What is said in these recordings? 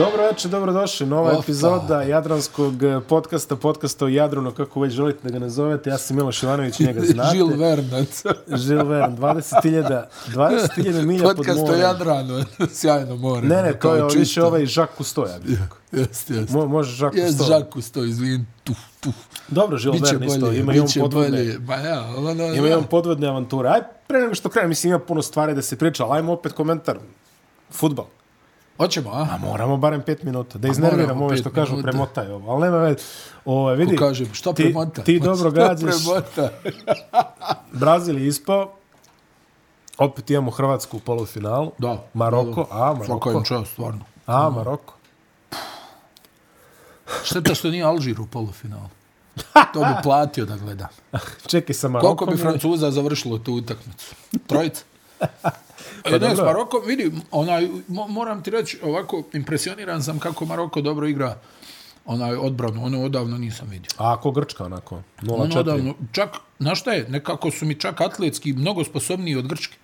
Dobro večer, dobrodošli. Nova Opa. epizoda Jadranskog eh, podcasta, podcasta o Jadrunu, kako već želite da ga nazovete. Ja sam Miloš Ivanović, njega znate. Žil Vernac. Žil Vern, 20.000 20.000 milja pod Podcast o morem. Jadranu. Sjajno more. Ne, ne, to je čisto. više ovaj Žak Kustoja. bi rekao. Jeste, jeste. Mo, može Žak Jes, Kustoja. Žaku sto, izvin. Tu, tu. Dobro, Žil Vern isto. bolje, Ima i on podvodne. bolje. Ma ja, ono, Ima i on podvodne avanture. Aj, pre nego što krenem, mislim, ima puno stvari da se priča, ali ajmo opet komentar. Futbal. Hoćemo, a? A moramo barem pet minuta. Da iznerviramo ove što kažu minuta. premotaj ovo. Ali nema već. Ovo, vidi, Ko kaže, šta premota? ti dobro šta gađaš. premota? Brazil je ispao. Opet imamo Hrvatsku u polufinalu. Da. Maroko, a, Svaka Maroko. im čast, stvarno. A, Maroko. Šteta što nije Alžir u polufinalu. To bi platio da gledam. Čekaj sa Marokom. Koliko bi Francuza završilo tu utakmicu? Trojica? Pa e, ne, s dobro. Marokom, vidi, onaj, mo, moram ti reći, ovako, impresioniran sam kako Maroko dobro igra onaj odbranu, ono odavno nisam vidio. A ako Grčka onako? 0-4. Ono odavno, čak, znaš šta je, nekako su mi čak atletski mnogo sposobniji od Grčke.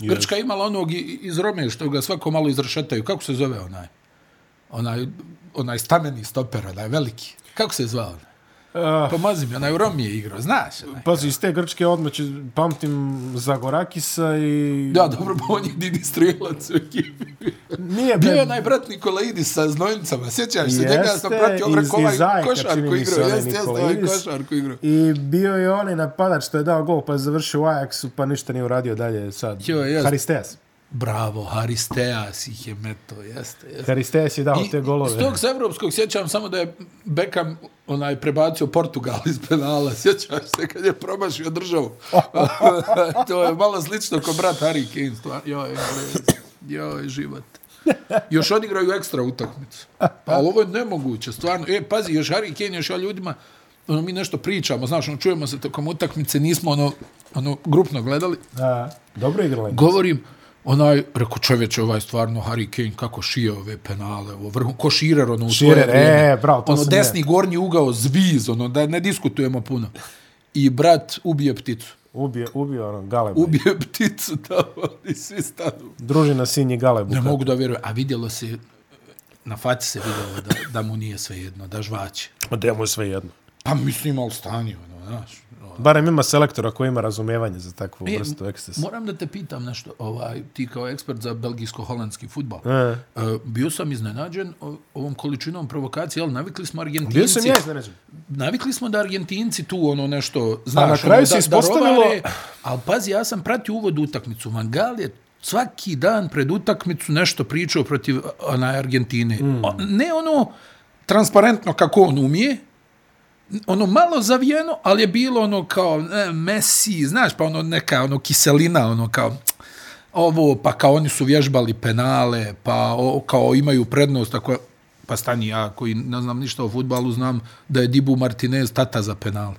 Grčka je imala onog iz Rome što ga svako malo izrašetaju. Kako se zove onaj? Onaj, onaj stameni stoper, onaj veliki. Kako se zvao? onaj? Uh, Pomozi mi, onaj u Romi je igrao, znaš? Onaj. pazi, iz te Grčke odmah pamtim Zagorakisa i... Ja, dobro, pa on je Didi Strijelac u ekipi. Nije, Bio je onaj bratni Kolaidis sa znojnicama, sjećaš se, njega sam pratio, rekao ovaj košar koji igrao, jeste, jeste, ovaj Nikolaidis. košar koji igrao. I bio je onaj napadač što je dao gol, pa je završio u Ajaxu, pa ništa nije uradio dalje sad. Jo, jest. Haristeas. Bravo, Haristeas ih je meto, jeste, jeste. Haristeas je dao I te golove. iz tog evropskog sjećam samo da je Beckham onaj prebacio Portugal iz penala. Sjećaš se kad je promašio državu. to je malo slično ko brat Harry Kane. Stvar. Joj, joj, joj, život. Još odigraju ekstra utakmicu. Pa ovo je nemoguće, stvarno. E, pazi, još Harry Kane, još ja ljudima, ono, mi nešto pričamo, znaš, ono, čujemo se tokom utakmice, nismo ono, ono, grupno gledali. A, dobro igrala je. Govorim, onaj, rekao čovječe, ovaj stvarno Harry Kane kako šije ove penale, ovo vrhu, ko širer, ono, u svoje Širer, vrijeme. e, bravo, to ono, sam desni gornji ugao, zviz, ono, da ne diskutujemo puno. I brat ubije pticu. Ubio, ubio ono, Galebu. Ubije pticu tamo i svi stanu. Družina Sinji Galebu. Ne mogu da vjerujem. A vidjelo se, na faci se vidjelo da, da mu nije sve jedno, da žvaće. Da mu je sve jedno. Pa mislim, ali stanje, ono, znaš. Ono. Barem ima selektora koji ima razumevanje za takvu E, vrstu ekstasa. Moram da te pitam nešto, ovaj, ti kao ekspert za belgijsko-holandski futbal. E. Uh, bio sam iznenađen ovom količinom provokacije, ali navikli smo Argentinci. Bio sam ja iznenađen. Navikli smo da Argentinci tu ono nešto, znaš, na kraju ono, se da, ispostavilo- da rovare, ali pazi, ja sam pratio uvod utakmicu. Van Gaal je svaki dan pred utakmicu nešto pričao protiv onaj Argentine. Mm. Ne ono transparentno kako on umije, ono malo zavijeno, ali je bilo ono kao ne, Messi, znaš, pa ono neka ono kiselina, ono kao ovo, pa kao oni su vježbali penale, pa o, kao imaju prednost, tako pa stani ja koji ne znam ništa o futbalu, znam da je Dibu Martinez tata za penale.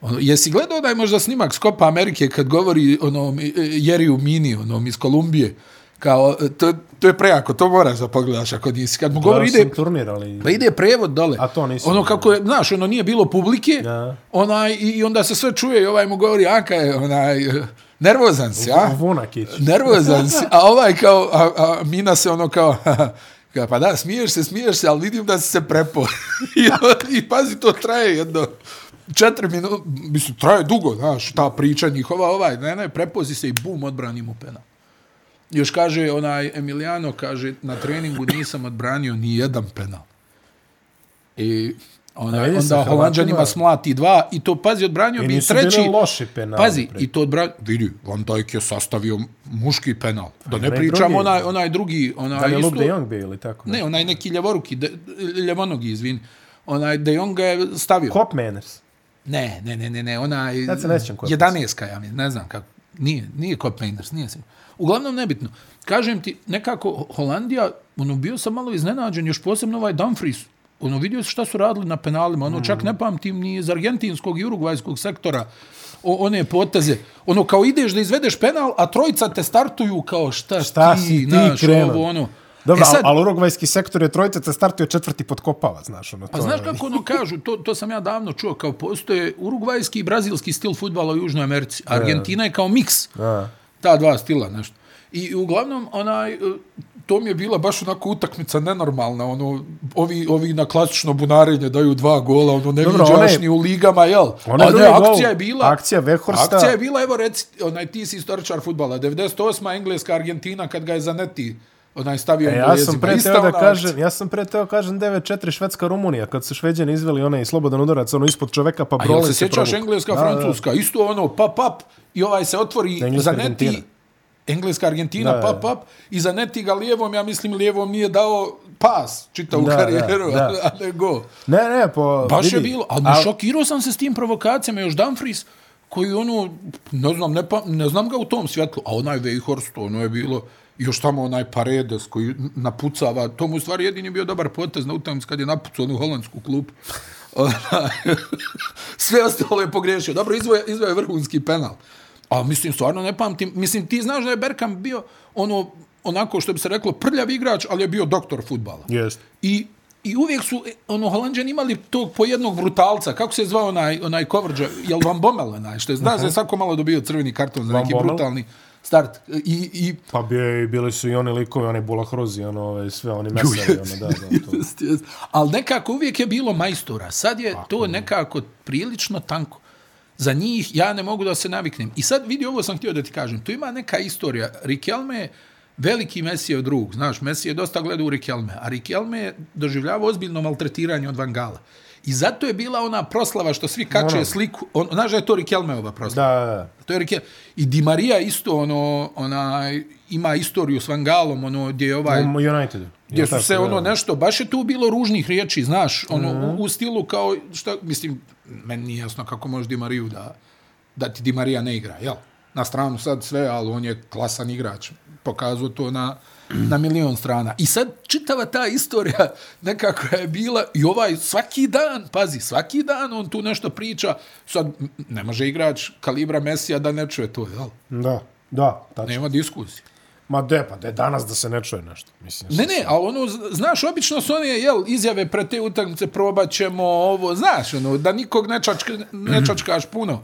Ono, jesi gledao da je možda snimak Skopa Amerike kad govori ono e, Jeriju Mini, onom iz Kolumbije, kao, to, to je prejako, to moraš da pogledaš ako nisi. Kad mu govori, ide, turnir, ali... Pa ide prevod dole. A to nisam Ono kako je, znaš, ono nije bilo publike, Ja. onaj, i, onda se sve čuje i ovaj mu govori, Anka je, onaj, nervozan si, a? Vunakić. Nervozan si, a ovaj kao, a, a Mina se ono kao, kao, pa da, smiješ se, smiješ se, ali vidim da si se prepo. I, I pazi, to traje jedno, četiri minuta, mislim, traje dugo, znaš, ta priča njihova, ovaj, ne, ne, prepozi se i bum, odbrani mu penal. Još kaže onaj Emiliano, kaže, na treningu nisam odbranio ni jedan penal. I onaj, onda Holandžanima Hrvatima- smlati dva i to, pazi, odbranio I bi i treći. bili loši penali Pazi, pre. i to odbranio, vidi, Van Dijk je sastavio muški penal. Da ne onaj pričam drugi. onaj, onaj drugi, onaj Da je isto, Luke de Jong bio ili tako? ne, onaj neki ljevoruki, de, ljevonogi, izvini. Onaj De Jong ga je stavio. Hop Manners. Ne, ne, ne, ne, ne, ona je... Ja se ne sjećam ko je 11 ja mi, ne znam kako. Nije, nije Cop Mainers, nije se. Uglavnom nebitno. Kažem ti, nekako Holandija, ono, bio sam malo iznenađen, još posebno ovaj Dumfries, ono, vidio se šta su radili na penalima, ono, čak ne pamtim ni iz argentinskog i urugvajskog sektora, o, one poteze, ono, kao ideš da izvedeš penal, a trojica te startuju kao šta, Šta ti, si ti znaš, krenuo? ovo, ono. Dobro, e sad, ali urugvajski sektor je trojica, te startuje četvrti podkopava, znaš. Ono, to Pa znaš kako ono kažu, to, to sam ja davno čuo, kao postoje urugvajski i brazilski stil futbala u Južnoj Americi. Argentina je kao miks A. ta dva stila, nešto. I uglavnom, onaj, e, to mi je bila baš onako utakmica nenormalna, ono, ovi, ovi na klasično bunarenje daju dva gola, ono, ne Dobro, viđaš one- ni u ligama, jel? Onaj A drugi ne, gol, akcija je bila... akcija Weghorsta. Akcija je bila, evo reci, onaj, ti si istoričar futbala, 98. Engleska Argentina, kad ga je Zaneti onaj stavio E, e, ja sam pre teo da kažem, ja sam pre teo kažem 9-4 Švedska Rumunija, kad su Šveđani izveli onaj slobodan udarac, ono ispod čoveka, pa A brole se se sjećaš. Engleska, Da, da. Francuska, isto ono, pap, pap, i ovaj se otvori Engleska, za neti, Argentina. Engleska, Argentina, Da, da. pap, pap, i za neti ga lijevom, ja mislim, lijevom nije dao pas, čitavu Da, da, karijeru, da. a ne go. Ne, ne, po... Baš vidi, je bilo, ali al- šokirao sam se s tim provokacijama, još Dumfries, koji ono, ne znam, ne, pa, ne znam ga u tom svjetlu, a onaj Weghorst, ono je bilo, još tamo onaj Paredes koji napucava, to mu u stvari jedini bio dobar potez na utakmici kad je napucao onu holandsku. Onaj, Sve ostalo je pogriješio. Dobro, izvoje, izvoje vrhunski penal. A mislim, stvarno ne pamtim. Mislim, ti znaš da je Bergkamp bio ono, onako što bi se reklo, prljav igrač, ali je bio doktor futbala. Jest. I, I uvijek su, e, ono, Holandžani imali tog pojednog brutalca, kako se je zvao onaj, onaj coverage, jel Van Bommel onaj, što je, znaš da je svako malo dobio crveni karton za neki Bommel? brutalni start. I, i Pa je, bili su i oni likovi, oni Bulahrozi, ono, ove, sve, oni mesari, ono, da, da, to. Jest, jest. Ali nekako uvijek je bilo majstora. Sad je to nekako prilično tanko. Za njih ja ne mogu da se naviknem. I sad vidi, ovo sam htio da ti kažem. Tu ima neka istorija. Riquelme je veliki Mesijev drug. Znaš, Messi je dosta gledao u Riquelme. A Riquelme je doživljavao ozbiljno maltretiranje od Van Gala. I zato je bila ona proslava što svi kače Ono. sliku. On, znaš da je to Riquelmeova proslava? Da, da. To je Riquelme. I Di Maria isto ono, ona, ima istoriju s Van Galom, ono, gdje je ovaj... U Unitedu. Gdje su se ono nešto, baš je tu bilo ružnih riječi, znaš, ono, Mhm. u, u stilu kao, šta, mislim, meni nije jasno kako može Di Mariju da, da ti Di Marija ne igra, jel? Na stranu sad sve, ali on je klasan igrač. Pokazuje to na, na milion strana. I sad čitava ta istorija nekako je bila i ovaj svaki dan, pazi, svaki dan on tu nešto priča. Sad ne može igrač kalibra Mesija da ne čuje to, jel? Da, da, tačno. Nema diskusije. Ma de, pa de, danas da se ne čuje nešto. Mislim, Ne, ne, ali ono, znaš, obično su one, jel, izjave pre te utakmice, probat ćemo ovo, znaš, ono, da nikog ne, čačka, ne čačkaš puno.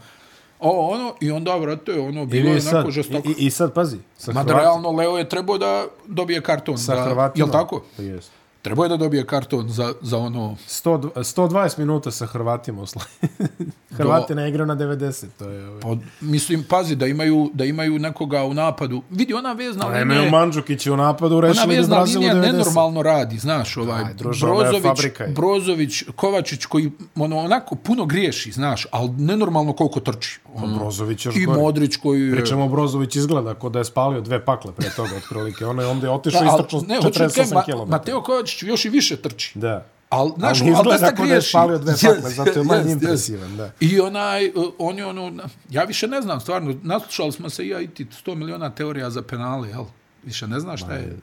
O, ono, i onda, vrate, ono, bilo je onako žestoko. i, i, sad, pazi, sa, Mada, Hrvat, realno, Leo je trebao da dobije karton. sa da, Hrvatima. Jel tako? Jest. Trebao je da dobije karton za, za ono... 100, 120 minuta sa Hrvatima u Slaviji. Hrvati ne igraju na 90, to je... ovaj. Pa, mislim, pazi, da imaju, da imaju nekoga u napadu. Vidi, ona vezna Pa linija... imaju Mandžukić u napadu, Ona rešili bi vezna Brazil u linija 90. nenormalno radi, znaš, ovaj Aj, druže, ona je Brozović. Brozović, Kovačić koji ono onako puno griješi, znaš, ali nenormalno koliko trči. Ono, Brozović još I gore. Modrić koji Pričamo, Brozović izgleda kao da je spalio dve pakle pre toga, otprilike. Ono je onda je otišao Da, i ali, istrčao ne, hoću ti 48 kažem, Ma- km. Mateo Kovačić još i više trči. Da. Al, znaš, Ali al izgleda dosta kao da je spalio dve Yes, pakle, zato je manje yes, yes. impresivan, da. I onaj, uh, on je ono, ja više ne znam, stvarno, naslušali smo se i ja i ti 100 miliona teorija za penale, jel? Više ne znaš šta je,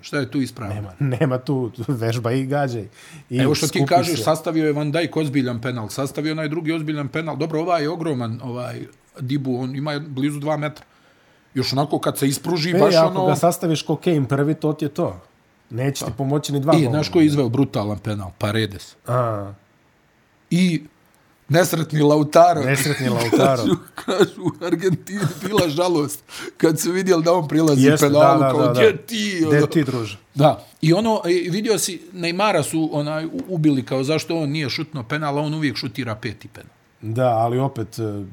šta je tu ispravno. Nema, nema tu vežba i gađaj. I Evo što ti kažeš, se. sastavio je Van Dijk ozbiljan penal, sastavio onaj drugi ozbiljan penal. Dobro, ovaj je ogroman, ovaj Dibu, on ima blizu dva metra. Još onako kad se ispruži, E, baš ako ono... ga sastaviš ko Kane prvi, to ti je to. Neće ti pomoći ni dva I, gola. znaš ko je izveo brutalan penal? Paredes. A, I nesretni Lautaro. nesretni Lautaro. Kažu, kažu u Argentini bila žalost kad su vidjeli da on prilazi Jeste, penalu, da, da, kao da, da. gdje ti? ono. Gde ti, druže? Da. I ono, e, vidio si, Neymara su onaj, ubili kao zašto on nije šutno penal, a on uvijek šutira peti penal. Da, ali opet, e,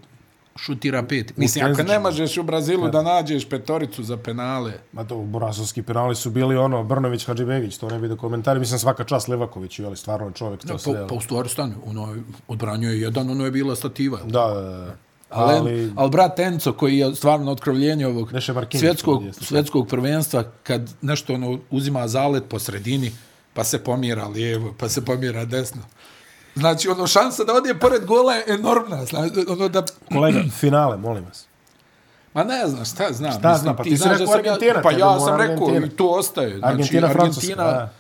šutira pet. Mislim, ako ne možeš u Brazilu da nađeš petoricu za penale, ma to, borazovski penali su bili ono, Brnović, Hadžibegić, to ne bi da komentari. Mislim, svaka čast Levaković, ali stvarno je čovjek to pa, sve. pa u stvari stane, ono je, odbranjuje jedan, ono je bila stativa. Da, da, da. Ali, Ali, ali brat Enzo, koji je stvarno otkrovljenje ovog Neše Markinić svjetskog, svjetskog prvenstva, kad nešto ono uzima zalet po sredini, pa se pomjera lijevo, pa se pomjera desno. Znači, ono, šansa da odje pored gola je enormna. Znači, ono da... kolega, finale, molim vas. Ma ne znam, šta znam. Šta znam, pa ti si znaš rekao da sam ja- Argentina, Pa ja sam rekao Argentina. i to ostaje. Znači, Argentina, Francuska, da.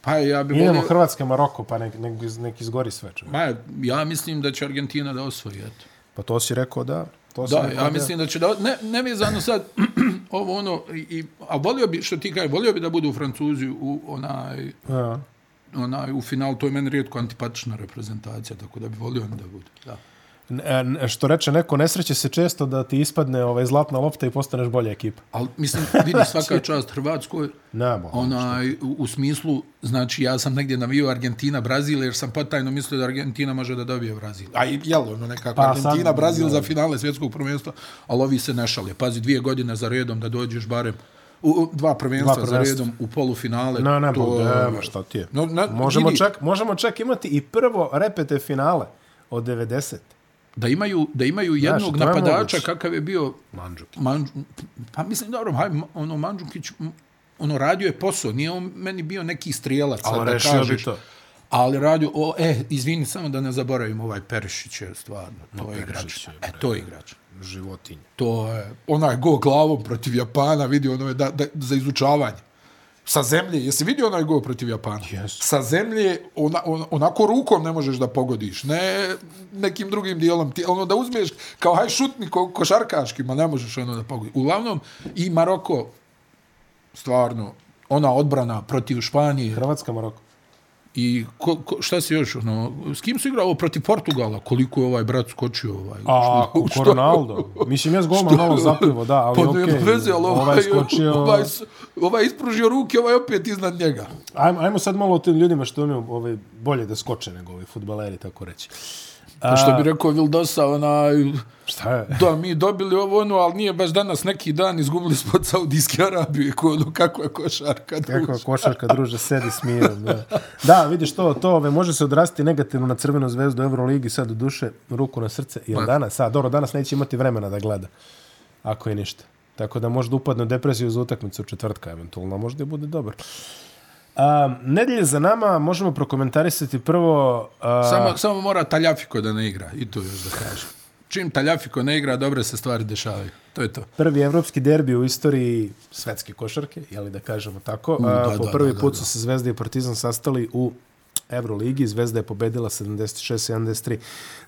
Pa ja bi Idemo volio... Hrvatska, Maroko, pa nek, nek, nek izgori sve. Čovjek. Ma, ja mislim da će Argentina da osvoji, eto. Pa to si rekao da. To si Da, ja mislim da će da... Ne, ne vezano sad, ovo ono, i, a volio bi, što ti kaže, volio bi da budu Francuzi u onaj, Ja. Onaj, u finalu, to je meni rijetko antipatična reprezentacija, tako da bi volio da budu, da. E, što reče neko, nesreće se često da ti ispadne ovaj zlatna lopta i postaneš bolja ekipa. Ali, mislim, vidi svaka čast Hrvatskoj, Nemo, onaj, u, u, smislu, znači, ja sam negdje navio Argentina, Brazil, jer sam potajno mislio da Argentina može da dobije Brazil. A jel, ono nekako, pa, Argentina, sad, Brazil ja. za finale svjetskog prvenstva, ali ovi se nešali. Pazi, dvije godine za redom da dođeš barem u, dva prvenstva, dva prvenstva za redom u polufinale. Ne, ne, to, ne, šta ti je. No, na, možemo, čak, možemo čak imati i prvo repete finale od 90 da imaju da imaju jednog Znaš, napadača kakav je bio Mandžukić. Mandžu, pa mislim dobro, haj, ono Mandžukić ono radio je posao, nije on meni bio neki strijelac, ali da kažeš. To. Ali radio, o, e, izvini, samo da ne zaboravim ovaj Perišić je stvarno, to no, je igrač. Je, e, to je igrač. Životinj. To je, onaj go glavom protiv Japana, vidi ono je da, da, za izučavanje sa zemlje, jesi vidio onaj gol protiv Japana? Yes. Sa zemlje, ona, on, onako rukom ne možeš da pogodiš, ne nekim drugim dijelom, ti, ono da uzmeš kao haj šutni ko, košarkaški, ma ne možeš ono da pogodiš. Uglavnom, i Maroko, stvarno, ona odbrana protiv Španije. Hrvatska Maroko. I ko, ko, šta se još, ono, s kim su igrao protiv Portugala? Koliko je ovaj brat skočio? Ovaj, A, što, Ronaldo. Mislim, ja s golman malo zapivo, da, ali pa, okej. Okay. Veze, ali ovaj, ovaj, skočio... Ovaj, ovaj ispružio ruke, ovaj opet iznad njega. Ajmo, ajmo sad malo o tim ljudima što imaju ovaj, bolje da skoče nego ovi futbaleri, tako reći. Pa što bi rekao Vildosa, onaj... Šta je? Da, mi dobili ovo ono, ali nije baš danas neki dan izgubili smo od Saudijske Arabije, ko, ono, kako je košarka, druže. Kako je košarka, druže, sedi smiren. Da. da, vidiš to, to ove, može se odrasti negativno na crvenu zvezdu Euroligi, sad u duše, ruku na srce. Pa. danas, sad, dobro, danas neće imati vremena da gleda, ako je ništa. Tako da možda upadne u depresiju za utakmicu četvrtka, eventualno, možda i bude dobro. A, nedelje za nama možemo prokomentarisati prvo... A... Samo, samo mora Taljafiko da ne igra, i to još da kažem. Čim Taljafiko ne igra, dobre se stvari dešavaju. To je to. Prvi evropski derbi u istoriji svetske košarke, je li da kažemo tako. U, da, po prvi da, put da, su se Zvezda i Partizan sastali u Euroligi. Zvezda je pobedila 76-73.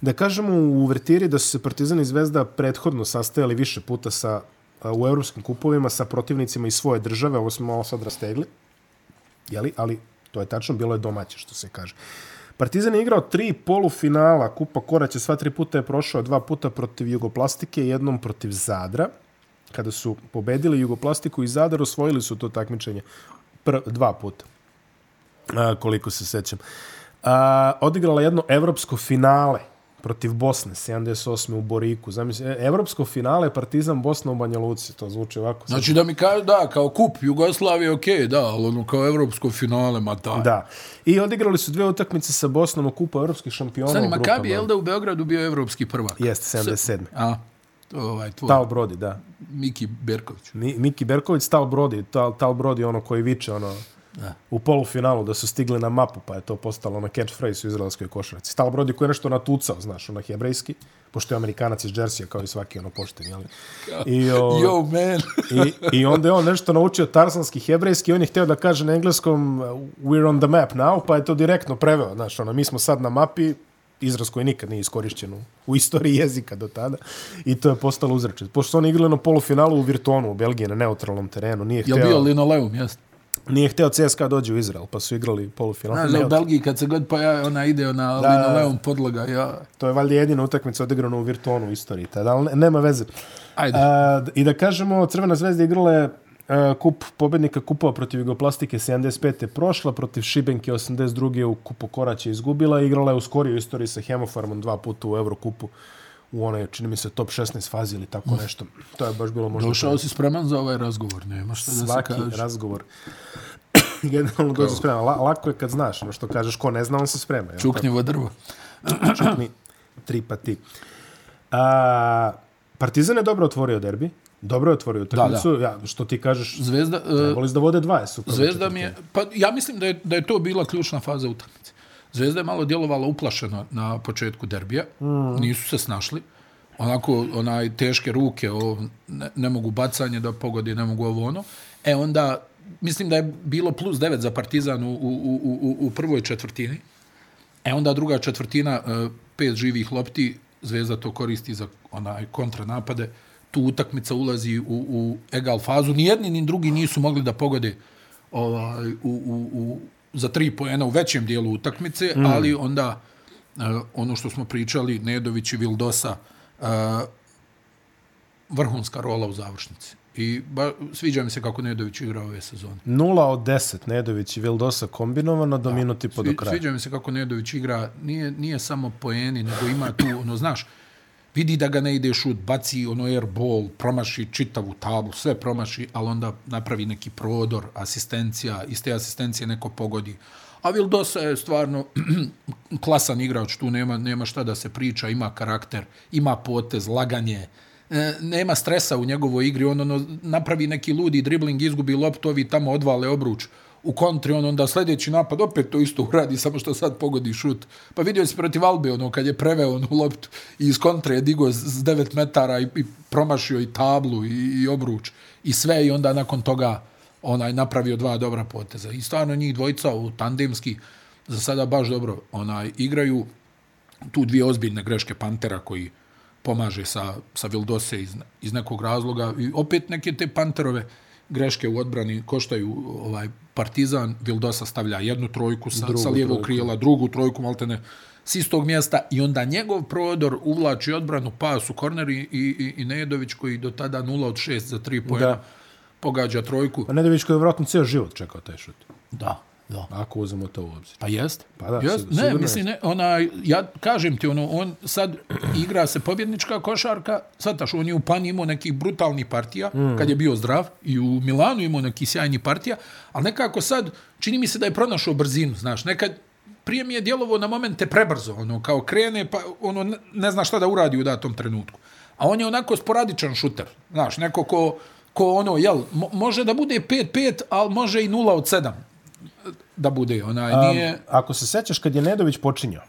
Da kažemo u uvertiri da su se Partizan i Zvezda prethodno sastajali više puta sa, u evropskim kupovima sa protivnicima iz svoje države. Ovo smo malo sad rastegli jeli? ali to je tačno, bilo je domaće, što se kaže. Partizan je igrao tri polufinala Kupa Koraća, sva tri puta je prošao, dva puta protiv Jugoplastike, jednom protiv Zadra. Kada su pobedili Jugoplastiku i Zadar, osvojili su to takmičenje pr dva puta, a, koliko se sećam. A, odigrala jedno evropsko finale protiv Bosne, 78. u Boriku. Zamisli, e, evropsko finale Partizan Bosna u Banja Luci, to zvuči ovako. Znači da mi kaže, da, kao kup Jugoslavije, okej, okay, da, ali ono kao evropsko finale, ma da. Da. I odigrali su dve utakmice sa Bosnom u kupu evropskih šampiona Sani, Makabi, je da u Beogradu bio evropski prvak? Jeste, 77. A, ovaj tvoj. Tal Brodi, da. Miki Berković. Mi, Miki Berković, Tal Brodi, Tal, Tal Brodi, ono koji viče, ono, Da. u polufinalu da su stigli na mapu, pa je to postalo na catchphrase u izraelskoj košarci. Stal Brody koji je nešto natucao, znaš, ono hebrejski, pošto je amerikanac iz Jersey, kao i svaki ono pošten, jel? I, o, Yo, man! i, I onda je on nešto naučio tarzanski hebrejski, on je htio da kaže na engleskom we're on the map now, pa je to direktno preveo, znaš, ono, mi smo sad na mapi, izraz koji nikad nije iskorišćen u istoriji jezika do tada i to je postalo uzračet. Pošto su oni igrali na polufinalu u Virtonu u Belgiji na neutralnom terenu, nije htio... Je bio linoleum, jeste? Nije htio CSKA dođe u Izrael, pa su igrali polufinal. Znaš, u Belgiji kad se god pojavi, ona ide na da, linoleum podloga. Ja. To je valjda jedina utakmica odigrana u Virtonu u istoriji, tada, ali nema veze. Ajde. A, I da kažemo, Crvena zvezda igrala je kup pobednika kupova protiv Jugoplastike 75. prošla, protiv Šibenke 82. u kupu Koraća izgubila, igrala je u skorijoj istoriji sa Hemofarmom dva puta u Eurokupu u onoj, čini mi se, top 16 fazi ili tako nešto. To je baš bilo možda... Došao si spreman za ovaj razgovor, nema što da se kaže. Svaki razgovor. Generalno dođe spreman. La, lako je kad znaš, ono što kažeš, ko ne zna, on se sprema. Čuknjivo drvo. Čukni tri pa ti. A, Partizan je dobro otvorio derbi. Dobro je otvorio utakmicu. Ja, što ti kažeš, Zvezda, trebali da vode dva, jesu. Zvezda mi je, pa ja mislim da je, da je to bila ključna faza utakmice. Zvezda je malo djelovala uplašeno na početku derbija. Mm. Nisu se snašli. Onako, onaj teške ruke, o, ne, ne mogu bacanje da pogodi, ne mogu ovo ono. E onda, mislim da je bilo plus 9 za Partizan u, u, u, u prvoj četvrtini. E onda druga četvrtina, e, pet živih lopti, Zvezda to koristi za onaj kontranapade. Tu utakmica ulazi u, u egal fazu. Ni jedni ni drugi nisu mogli da pogode ovaj, u, u, u, za tri poena u većem dijelu utakmice, mm. ali onda ono što smo pričali, Nedović i Vildosa, uh, vrhunska rola u završnici. I ba, sviđa mi se kako Nedović igra ove sezone. 0 od 10 Nedović i Vildosa kombinovano do da, minuti po do kraja. Sviđa mi se kako Nedović igra, nije, nije samo poeni, nego ima tu, ono, znaš, vidi da ga ne ide šut, baci ono airball, promaši čitavu tablu, sve promaši, ali onda napravi neki prodor, asistencija, iz te asistencije neko pogodi. A Vildosa je stvarno klasan igrač, tu nema, nema šta da se priča, ima karakter, ima potez, laganje, e, nema stresa u njegovoj igri, on ono, napravi neki ludi dribling, izgubi loptu, ovi tamo odvale obruč u kontri, on onda sljedeći napad opet to isto uradi, samo što sad pogodi šut. Pa vidio si protiv Albe, ono, kad je preveo onu loptu i iz kontre je digo s 9 metara i, i promašio i tablu i, i obruč i sve i onda nakon toga onaj napravio dva dobra poteza. I stvarno njih dvojica u tandemski za sada baš dobro onaj igraju tu dvije ozbiljne greške Pantera koji pomaže sa, sa Vildose iz, iz nekog razloga. I opet neke te panterove greške u odbrani koštaju ovaj Partizan. Vildosa stavlja jednu trojku sa, sa lijevog trojku. krijela, drugu trojku, maltene, s istog mjesta i onda njegov prodor uvlači odbranu pas u korner i, i, i Nedović koji do tada 0 od 6 za 3 pojena pogađa trojku. A Nedović koji je vratno cijel život čekao taj šut. Da, Da. Ako uzmemo to u obzir. Pa jest. Pa da, jest. Ne, mislim, ne, ona, ja kažem ti, ono, on sad igra se pobjednička košarka, sad taš, on je u Pani imao nekih brutalnih partija, mm. kad je bio zdrav, i u Milanu imao neki sjajni partija, ali nekako sad, čini mi se da je pronašao brzinu, znaš, nekad, prije mi je djelovo na momente prebrzo, ono, kao krene, pa ono, ne, ne zna šta da uradi u datom trenutku. A on je onako sporadičan šuter, znaš, neko ko, ko ono, jel, mo, može da bude 5-5, ali može i 0 od 7 da bude. Onaj, nije... Um, ako se sećaš kad je Nedović počinjao,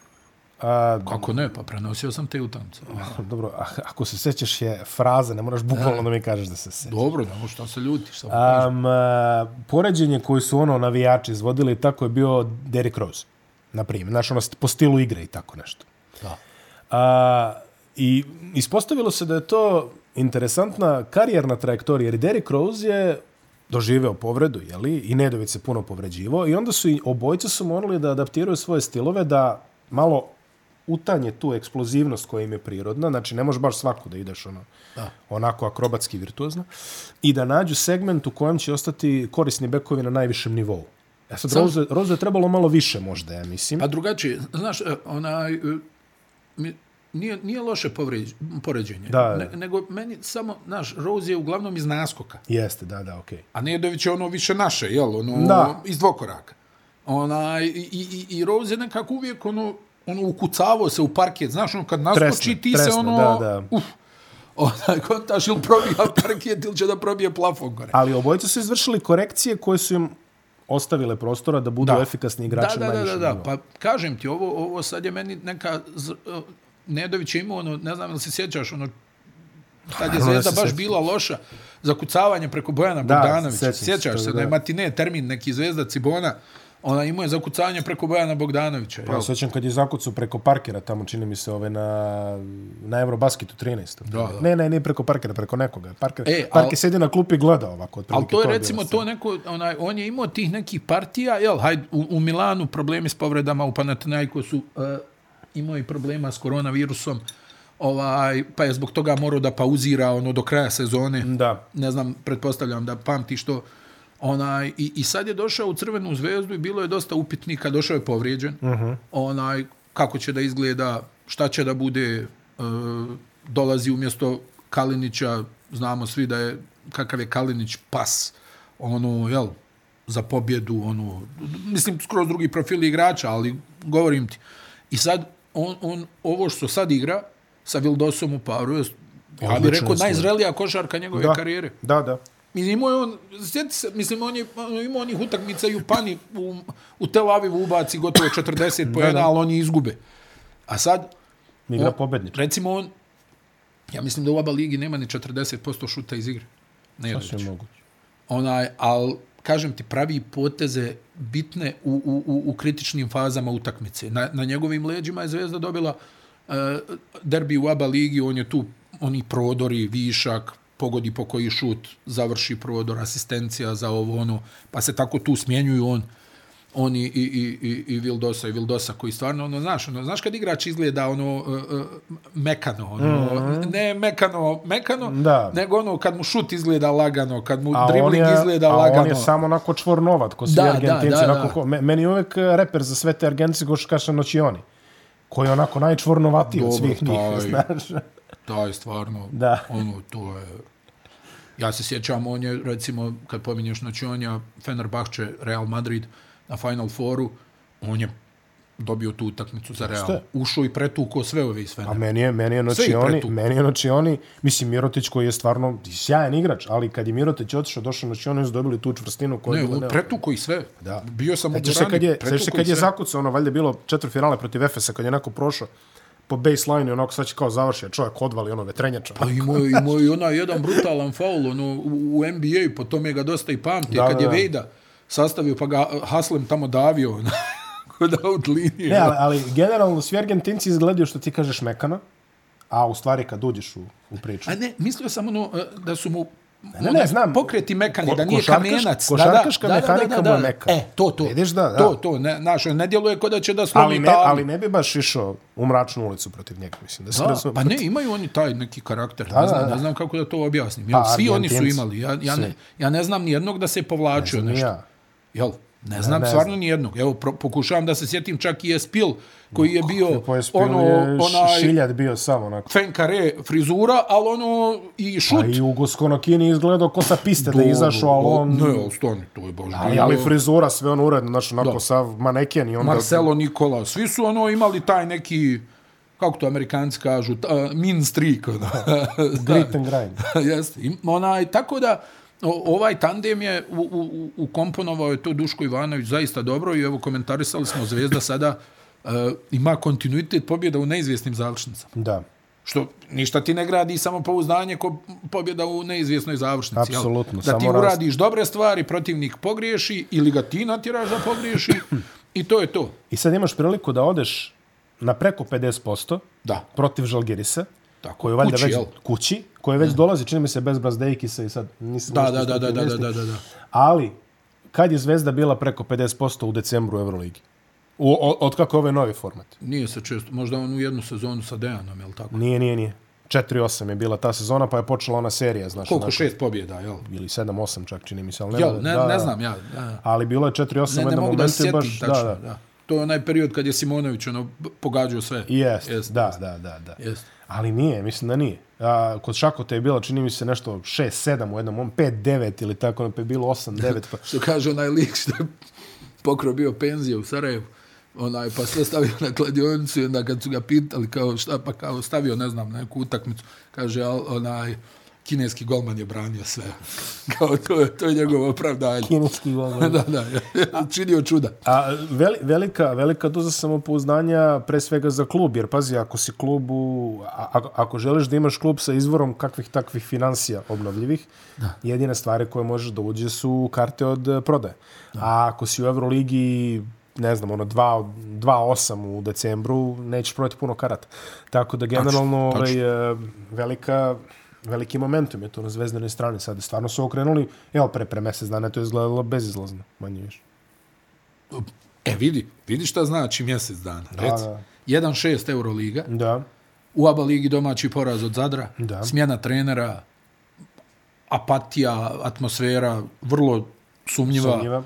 A, Kako ne, pa prenosio sam te utamce. Dobro, ako se sećaš je fraza, ne moraš bukvalno da mi kažeš da se sećaš. Dobro, da, što se ljutiš. Samo um, poređenje koje su ono navijači izvodili, tako je bio Derrick Rose, na primjer. Znaš, ono po stilu igre i tako nešto. Da. A, I ispostavilo se da je to interesantna karijerna trajektorija, jer Derrick Rose je doživeo povredu, jeli, i Nedović se puno povređivo, i onda su i obojci su morali da adaptiraju svoje stilove, da malo utanje tu eksplozivnost koja im je prirodna, znači ne možeš baš svaku da ideš ono, da. onako akrobatski virtuozno, i da nađu segment u kojem će ostati korisni bekovi na najvišem nivou. Ja sad, Sam... Roze, Roze je trebalo malo više možda, ja mislim. Pa drugačije, znaš, e, onaj, e, mi, nije, nije loše povređ, poređenje. Da, ne, nego meni samo, naš, Rose je uglavnom iz naskoka. Jeste, da, da, okej. Okay. A Nedović je ono više naše, jel? Ono, da. iz dvokoraka. Ona, i, i, i Rose je nekako uvijek ono, ono ukucavo se u parket. Znaš, ono, kad naskoči, tresne, ti tresne, se ono... Da, da. Uf, onaj kontaš ili probija parket ili će da probije plafon gore. Ali obojice su izvršili korekcije koje su im ostavile prostora da budu da. efikasni igrači da, da, da, da, da, pa kažem ti, ovo, ovo sad je meni neka Nedović je imao, ono, ne znam ili se sjećaš, ono, tad je Zvezda baš bila loša za kucavanje preko Bojana da, Bogdanovića. Sjećaš se da, da je matine termin neki Zvezda Cibona, ona imao je zakucavanje preko Bojana Bogdanovića. Pa sećam kad je zakucao preko Parkera, tamo čini mi se ove na, na Eurobasketu 13. Da, da. Ne, ne, ne preko Parkera, preko nekoga. Parker, e, Parker sedi na klupi i gleda ovako. Ali to je to recimo to neko, onaj, on je imao tih nekih partija, jel, hajde, u, u Milanu problemi s povredama, u Panathinaikosu su, uh, imao i problema s koronavirusom, ovaj, pa je zbog toga morao da pauzira ono do kraja sezone. Da. Ne znam, pretpostavljam da pamti što onaj i, i sad je došao u Crvenu zvezdu i bilo je dosta upitnika, došao je povrijeđen. Uh mhm. -huh. Onaj kako će da izgleda, šta će da bude, e, dolazi umjesto Kalinića, znamo svi da je kakav je Kalinić pas, ono, jel, za pobjedu, ono, mislim, skroz drugi profil igrača, ali govorim ti. I sad, on, on ovo što sad igra sa Vildosom u paru je, ja bih rekao, najzrelija košarka njegove da, karijere. Da, da. Mislim, imao je on, sjeti se, mislim, on je imao onih utakmica i u Pani, u, u Tel Avivu ubaci gotovo 40 pojena, ali oni izgube. A sad... Igra pobednič. Recimo on, ja mislim da u oba ligi nema ni 40% šuta iz igre. Ne je moguće. Onaj, ali kažem ti, pravi poteze bitne u, u, u, u kritičnim fazama utakmice. Na, na njegovim leđima je Zvezda dobila uh, derbi u ABA ligi, on je tu, oni prodori, višak, pogodi po koji šut, završi prodor, asistencija za ovo, ono, pa se tako tu smjenjuju on oni i, i, i, i Vildosa i Vildosa koji stvarno ono znaš ono znaš kad igrač izgleda ono uh, uh, mekano ono mm -hmm. ne mekano mekano da. nego ono kad mu šut izgleda lagano kad mu a dribling je, izgleda a lagano a on je samo onako čvornovat ko svi da, Argentinci da, da, onako, da. meni je uvek reper za sve te Argentinci ko što kaže noći oni koji je onako najčvornovatiji od svih njih znaš taj stvarno da. ono to je ja se sjećam on je recimo kad pominješ noći on je Fenerbahče Real Madrid na Final Fouru, on je dobio tu utakmicu za Real. Ušao i pretuko sve ove iz A meni je, meni je noći oni, meni je noći oni, mislim, Mirotić koji je stvarno sjajan igrač, ali kad je Mirotić otišao, došao noći oni, su dobili tu čvrstinu. Koja ne, je pretuko i sve. Da. Bio sam u Durani, kad je, se kad je zakucao, ono, valjda bilo četiri finale protiv Efesa, kad je neko prošao, po baseline onako sad će kao završio čovjek odvali ono vetrenjača. Pa imao, imao i onaj jedan brutalan faul ono, u, u NBA, po tome ga dosta i pamti, da, kad da, je Vejda sastavio, pa ga Haslem tamo davio kod out linije. Ne, ali, ali generalno svi Argentinci izgledaju što ti kažeš mekano, a u stvari kad uđeš u, u priču. A ne, mislio sam ono, e, da su mu Ne, ne, znam. Pokreti mekani, da nije kamenac. Košarkaška da, da, mehanika da, da, da, da. meka. E, to, to. Vidiš da, da. To, to. Ne, naš, ne djeluje kod da će da slomi ali ne, ali ne bi baš išao u mračnu ulicu protiv njega, mislim. Da, se da pa ne, imaju oni taj neki karakter. Da, ne, znam, da, ne znam kako da to objasnim. Jel, pa, svi oni su imali. Ja, ja, ne, ja ne znam ni jednog da se povlačio nešto. Ja. Jel? Ne znam, ne, ne stvarno ni jednog. Evo, pro, pokušavam da se sjetim čak i Espil, koji je bio ono, onaj... Šiljad bio samo onako. Fenkare frizura, ali ono i šut. A i Ugo Skonokini izgledao ko sa piste da izašao, ali on... Ne, ali stani, to je baš ali, ali frizura, sve ono uredno, znači onako da. sa maneken i onda... Marcelo Nikola, svi su ono imali taj neki kako to amerikanci kažu, ta, mean streak. Ono. Grit and grind. Jeste. Onaj, tako da, o, ovaj tandem je u, u, u komponovao je to Duško Ivanović zaista dobro i evo komentarisali smo Zvezda sada uh, ima kontinuitet pobjeda u neizvjesnim završnicama. Da. Što ništa ti ne gradi samo pouzdanje ko pobjeda u neizvjesnoj završnici. Apsolutno. Da ti uradiš rast... dobre stvari, protivnik pogriješi ili ga ti natiraš da pogriješi i to je to. I sad imaš priliku da odeš na preko 50% da. protiv Žalgirisa. Tako, koji valjda kući, već jel? kući, koji već dolazi, čini mi se, bez Brazdejkisa i sad nisam... Da, da, da, da, da, da, da, da. Ali, kad je Zvezda bila preko 50% u decembru u Euroligi? U, od kako je ovaj novi format? Nije se često, možda on u jednu sezonu sa Dejanom, je li tako? Nije, nije, nije. 4-8 je bila ta sezona, pa je počela ona serija, znaš. Koliko, onako, šest pobjeda, jel? Ili 7-8 čak, čini mi se, ali ne, jel, ne, da, ne znam, ja. ja. Ali bilo je 4-8 u jednom momentu. Ne, baš, tačno, da, da. da. To je onaj period kad je Simonović ono, pogađao sve. Jest, jest da, da, da, da. Jest. Ali nije, mislim da nije. A, kod Šakote je bilo, čini mi se, nešto 6-7 u jednom, on 5-9 ili tako, pa je bilo 8-9. Pa... što kaže onaj lik što je pokro bio penzija u Sarajevu, onaj, pa sve stavio na kladionicu i onda kad su ga pitali kao šta, pa kao stavio, ne znam, neku utakmicu, kaže, onaj, kineski golman je branio sve. Kao to je, to je njegovo opravdanje. Kineski golman. da, da, činio čuda. A veli, velika, velika doza samopouznanja pre svega za klub, jer pazi, ako si klubu, a, ako želiš da imaš klub sa izvorom kakvih takvih financija obnovljivih, da. jedine stvari koje možeš da uđe su karte od prodaje. Da. A ako si u Euroligi ne znam, ono, 2-8 u decembru, nećeš prodati puno karata. Tako da, generalno, tačno, tačno. Ovaj, velika, veliki momentum je to na zvezdanoj strani. Sad stvarno su okrenuli, evo pre, pre mesec dana to je izgledalo bezizlazno, manje više. E, vidi, vidi šta znači mjesec dana. Da, Rec, da. 1-6 Euroliga. Da. U ABA ligi domaći poraz od Zadra. Da. Smjena trenera, apatija, atmosfera, vrlo sumnjiva. Sumnjiva.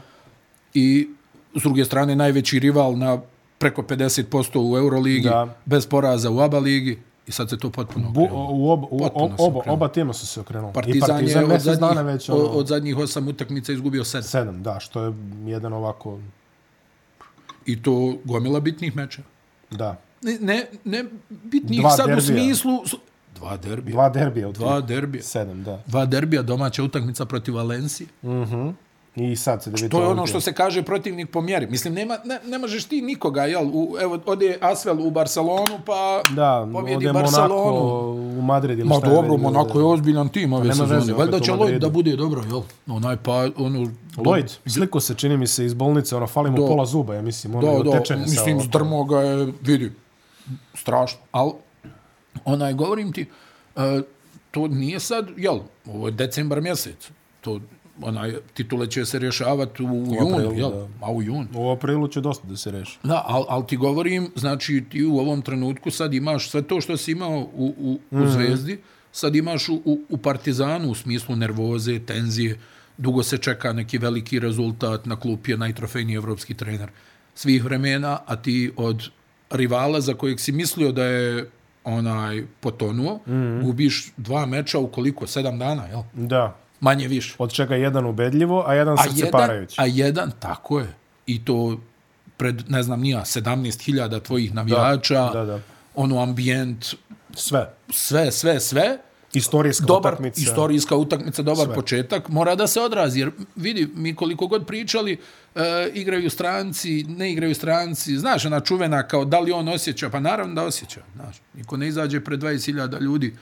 I s druge strane, najveći rival na preko 50% u Euroligi, da. bez poraza u ABA ligi. I sad se to potpuno okrenulo. U, oba, u, potpuno oba, oba tema su se okrenuli. Partizan, partizan je od zadnjih, već, ono, od zadnjih osam utakmica izgubio sedam. Sedam, da, što je jedan ovako... I to gomila bitnih meča. Da. Ne, ne, ne bitnih Dva sad derbija. u smislu... Dva derbija. Dva derbija. Dva derbija. Sedam, da. Dva derbija, domaća utakmica protiv Valencije. Mhm. Uh -huh. I sad se vidi to je ono što se kaže protivnik po mjeri. Mislim, nema, ne, ne možeš ti nikoga, jel? U, evo, ode Asvel u Barcelonu, pa da, pobjedi Barcelonu. u Madrid ili Ma dobro, Monako je ozbiljan tim ove sezone. Valjda će Lloyd da bude dobro, jel? Onaj pa, ono... Lloyd, sliko se, čini mi se, iz bolnice, ono, fali mu do, pola zuba, ja mislim, ono, da, da, mislim, zdrmo ga je, vidi, strašno. Al, onaj, govorim ti, uh, to nije sad, jel, ovo je decembar mjesec, to onaj, titule će se rješavati u, u junu, aprilu, jel? Da. A u jun. U aprilu će dosta da se reši. Da, ali al ti govorim, znači ti u ovom trenutku sad imaš sve to što si imao u, u, u mm. Zvezdi, sad imaš u, u, u Partizanu u smislu nervoze, tenzije, dugo se čeka neki veliki rezultat, na klupi je najtrofejniji evropski trener svih vremena, a ti od rivala za kojeg si mislio da je onaj potonuo, mm gubiš dva meča u koliko? Sedam dana, jel? Da. Manje više. Od čega jedan ubedljivo, a jedan srce parajući. A jedan, tako je. I to pred, ne znam, nija, 17.000 tvojih navijača, da, da, da. ono ambijent, sve. Sve, sve, sve. Istorijska dobar, utakmica. Istorijska utakmica, dobar Sve. početak. Mora da se odrazi, jer vidi, mi koliko god pričali, e, igraju stranci, ne igraju stranci. Znaš, ona čuvena kao da li on osjeća? Pa naravno da osjeća. Znaš, niko ne izađe pred 20.000 ljudi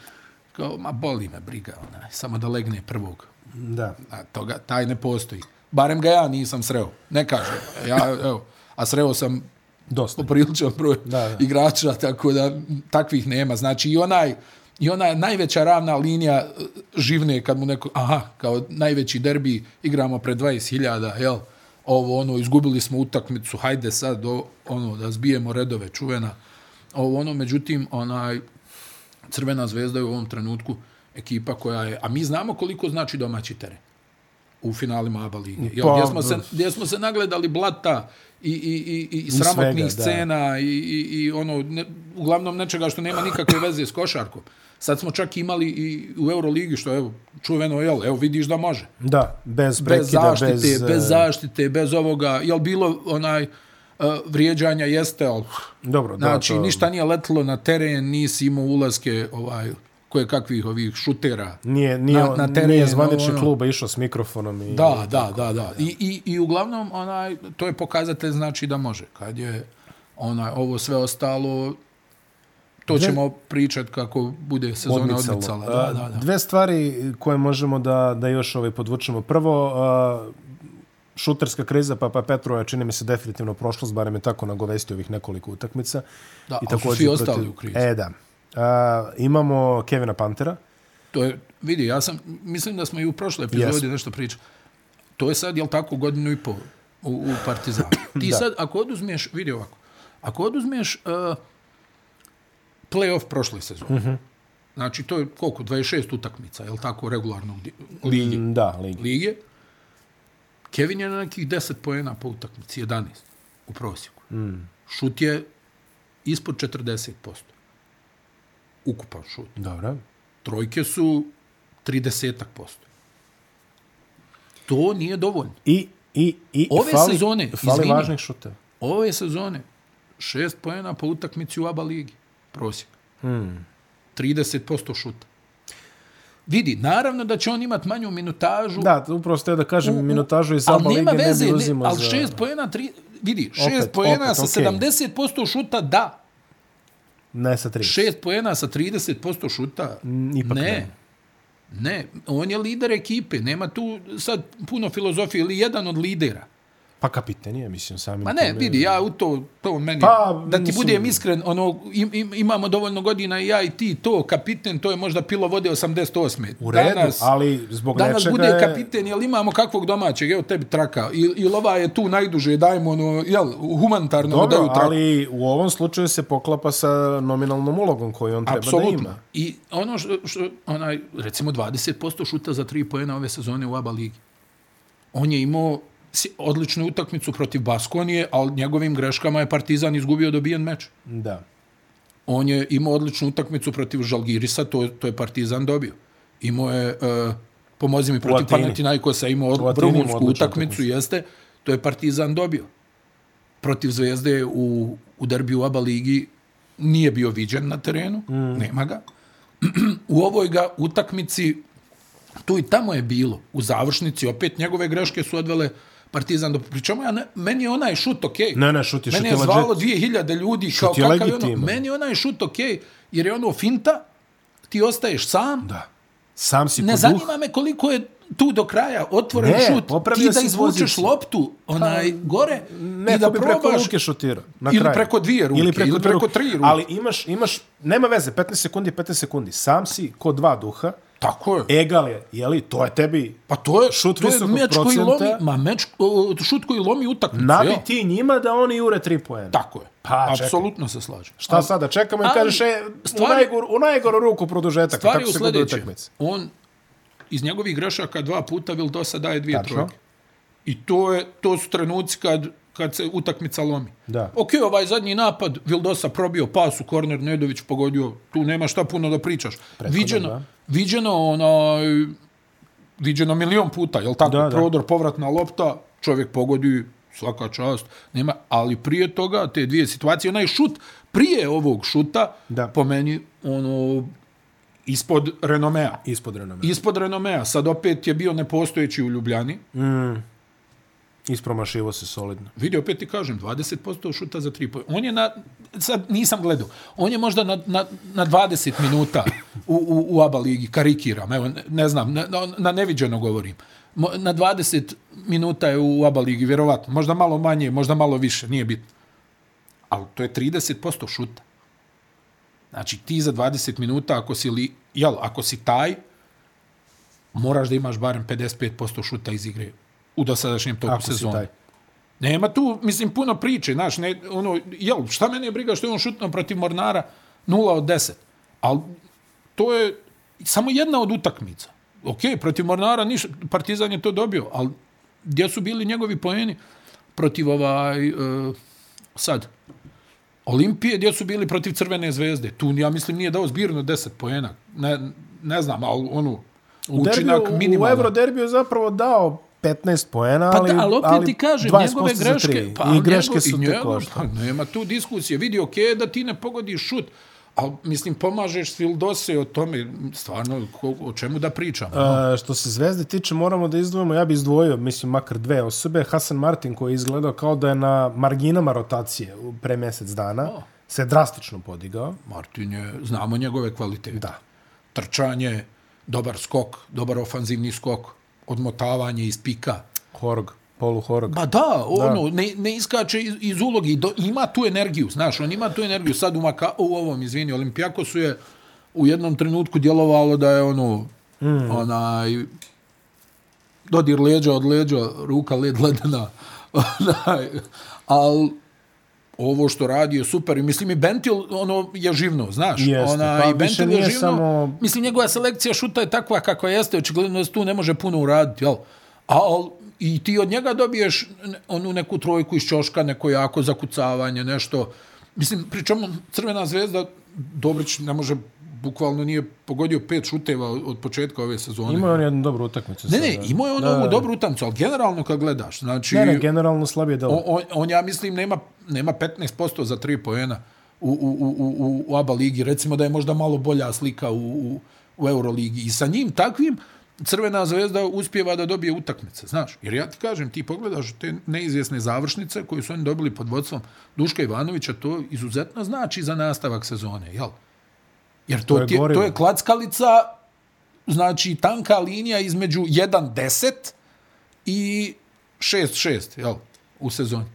kao, ma boli me briga, ona, samo da legne prvog. Da. A toga, taj ne postoji. Barem ga ja nisam sreo. Ne kažem. Ja, evo, a sreo sam Dosta. popriličan broj da, da. igrača, tako da takvih nema. Znači i onaj, I ona najveća ravna linija e, živne kad mu neko, aha, kao najveći derbi igramo pred 20.000, jel? Ovo, ono, izgubili smo utakmicu, hajde sad, ono, da zbijemo redove, čuvena. Ovo, ono, međutim, onaj, Crvena zvezda je u ovom trenutku ekipa koja je, a mi znamo koliko znači domaći teren u finalima ABA lige. Pa, gdje, smo se, gdje smo se nagledali blata i, i, i, i sramotnih svega, scena i, i, i ono, ne, uglavnom nečega što nema nikakve veze s košarkom. Sad smo čak imali i u Euroligi, što je čuveno, jel, evo vidiš da može. Da, bez prekida, bez zaštite, bez, bez zaštite, bez ovoga, jel bilo onaj vrijeđanja, jeste, ali, Dobro, znači, da, to... ništa nije letilo na teren, nisi imao ulazke, ovaj, koje kakvih ovih šutera nije, nije, na, na teren. Nije zvanični ono, kluba išao s mikrofonom. I, da, da, da, da. I, i, I uglavnom, onaj, to je pokazatelj znači da može. Kad je onaj, ovo sve ostalo, To dve, ćemo pričati kako bude sezona odmicala. odmicala. Da, da, da. Dve stvari koje možemo da, da još ovaj podvučemo. Prvo, uh, šuterska kriza Papa Petro je, čini mi se, definitivno prošlost, barem je tako nagovesti ovih nekoliko utakmica. Da, I ali su svi ostali protiv... u krizi. E, da. Uh, imamo Kevina Pantera. To je, vidi, ja sam, mislim da smo i u prošloj epizodi yes. nešto pričali. To je sad, jel tako, godinu i pol u, u Partizanu. Ti sad, ako oduzmeš, vidi ovako, ako oduzmeš uh, play-off prošle sezone. Mm -hmm. Znači, to je koliko? 26 utakmica, je li tako, regularnog lige? Mm, da, lige. lige. Kevin je na nekih 10 pojena po utakmici, 11 u prosjeku. Mm. Šut je ispod 40%. Ukupan šut. Dobro. Trojke su 30%. To nije dovoljno. I, i, i ove fali, sezone, fali izvini, važnih šuta. Ove sezone, šest pojena po utakmici u ABA ligi prosjek. Hmm. 30% šuta. Vidi, naravno da će on imati manju minutažu. Da, upravo ste da kažem, u, u, minutažu iz Saba Lige veze, ne bi uzimo ali za... Ali šest pojena, tri, vidi, šest opet, pojena opet, sa okay. 70% šuta, da. Ne sa 30. Šest pojena sa 30% šuta, mm, Ipak ne. ne. Ne, on je lider ekipe, nema tu sad puno filozofije, ili jedan od lidera. Pa kapiten je, mislim, sami. Ma ne, tome... vidi, ja u to, to meni, pa, da ti mislim... budem iskren, ono, im, im, imamo dovoljno godina i ja i ti, to, kapiten, to je možda pilo vode 88. U redu, danas, ali zbog danas nečega bude kapiten, jel imamo kakvog domaćeg, evo tebi traka, I, ili ova je tu najduže, dajmo, ono, jel, humanitarno Dobro, daju traka. ali u ovom slučaju se poklapa sa nominalnom ulogom koju on treba Absolutno. da ima. I ono što, što, onaj, recimo 20% šuta za tri pojena ove sezone u ABA ligi. On je imao odličnu utakmicu protiv Baskonije, ali njegovim greškama je Partizan izgubio dobijen meč. Da. On je imao odličnu utakmicu protiv Žalgirisa, to, to je Partizan dobio. Imao je, uh, pomozi mi, protiv Panathinaikosa, imao vrhunsku utakmicu, jeste, to je Partizan dobio. Protiv Zvezde u, u derbiju ABA ligi nije bio viđen na terenu, mm. nema ga. u ovoj ga utakmici, tu i tamo je bilo, u završnici, opet njegove greške su odvele Partizan do pričamo ja ne, meni je onaj šut okej. Okay. Ne, ne, šut je meni je zvalo 2000 ljudi šut kao kakav je ono, meni je onaj šut okej okay, jer je ono finta ti ostaješ sam. Da. Sam si Ne zanima me koliko je tu do kraja otvoren ne, šut, ti da izvučeš loptu onaj pa, gore ne, i da probaš preko ruke šutira na ili preko dvije ruke ili preko, ili preko tri ruke. Ali imaš imaš nema veze 15 sekundi 15 sekundi. Sam si kod dva duha Tako je. Egal je, je li, to je tebi pa to je, šut to je meč koji procenta. lomi, ma meč, šut koji lomi utakmicu. Nabi ti njima da oni jure tri poena. Tako je. Pa. Apsolutno se slažem. Šta sada, čekamo i ali kažeš e, u, stvari- najgor, u najgoru ruku produžetak. Stvari Tako u sljedećem. On iz njegovih grešaka dva puta Vildosa daje dvije Tačno. trojke. I to, je, to su trenuci kad, kad se utakmica lomi. Da. Ok, ovaj zadnji napad, Vildosa probio pas u korner, Nedović pogodio, tu nema šta puno da pričaš. viđeno, da. Viđeno, onaj, viđeno milion puta, jel tako? Da, da. Prodor, povratna lopta, čovjek pogodi, svaka čast, nema, ali prije toga, te dvije situacije, onaj šut, prije ovog šuta, Da. po meni, ono, ispod renomea. Ispod renome. Ispod renomea, sad opet je bio nepostojeći u Ljubljani. Ispromašivo se solidno. Vidio, opet ti kažem, 20% šuta za tri pojene. On je na, sad nisam gledao, on je možda na, na, na 20 minuta u, u, u ABA ligi, karikiram, evo, ne, ne znam, na, na, na neviđeno govorim. Na 20 minuta je u ABA ligi, vjerovatno. Možda malo manje, možda malo više, nije bitno. Ali to je 30% šuta. Znači, ti za 20 minuta, ako si, li, jel, ako si taj, moraš da imaš barem 55% šuta iz igre u dosadašnjem toku Ako taj. Nema tu, mislim, puno priče, znaš, ne, ono, jel, šta mene je briga što je on šutno protiv Mornara 0 od 10, ali to je samo jedna od utakmica. Ok, protiv Mornara niš, Partizan je to dobio, ali gdje su bili njegovi poeni protiv ovaj, uh, sad, Olimpije, gdje su bili protiv Crvene zvezde. Tu, ja mislim, nije dao zbirno 10 poena. Ne, ne znam, ali ono, U, učinak derbiju, u minimalan. Euroderbiju je zapravo dao 15 poena, Pa ali, da, ali opet ali ti kažem, 20% njegove greške, pa I greške su te koštale. pa Nema tu diskusije. Vidi, ok, da ti ne pogodiš šut, ali, mislim, pomažeš Svildose o tome, stvarno, ko, o čemu da pričam. no? Uh, što se zvezde tiče, moramo da izdvojimo, ja bi izdvojio, mislim, makar dve osobe. Hasan Martin koji je izgledao kao da je na marginama rotacije pre mjesec dana, O. se drastično podigao. Martin je, znamo njegove kvalitete. Da. Trčanje, dobar skok, dobar ofanzivni skok, odmotavanje iz pika. Horog, polu horog. Ba da, ono, ne, ne iskače iz, iz ulogi, do, ima tu energiju, znaš, on ima tu energiju. Sad u, Maka, u ovom, izvini, Olimpijakosu je u jednom trenutku djelovalo da je ono, mm. onaj, dodir leđa od leđa, ruka led ledena, onaj, ali ovo što radi je super i mislim i Bentil ono je živno, znaš. Jeste, ona, pa i Bentil je živno. samo- Mislim njegova selekcija šuta je takva kako jeste, očigledno da se tu ne može puno uraditi, jel? A al, i ti od njega dobiješ onu neku trojku iz ćoška, neko jako zakucavanje, nešto. Mislim, pričamo Crvena zvezda, Dobrić ne može bukvalno nije pogodio pet šuteva od početka ove sezone. Imao je on jednu dobru utakmicu. Ne, ne, imao je on Da, ovu dobru utakmicu, ali generalno kad gledaš, znači... Ne, ne, generalno slabije delo. On, on, on, ja mislim, nema, nema 15% za tri poena u, u, u, u, u ABA ligi. Recimo da je možda malo bolja slika u, u, u Euroligi. I sa njim takvim Crvena zvezda uspjeva da dobije utakmice, znaš. Jer ja ti kažem, ti pogledaš te neizvjesne završnice koje su oni dobili pod vodstvom Duška Ivanovića, to izuzetno znači za nastavak sezone, jel? Jer to, To je ti to je klackalica, znači tanka linija između 1-10 i 6-6, jel? U sezoni.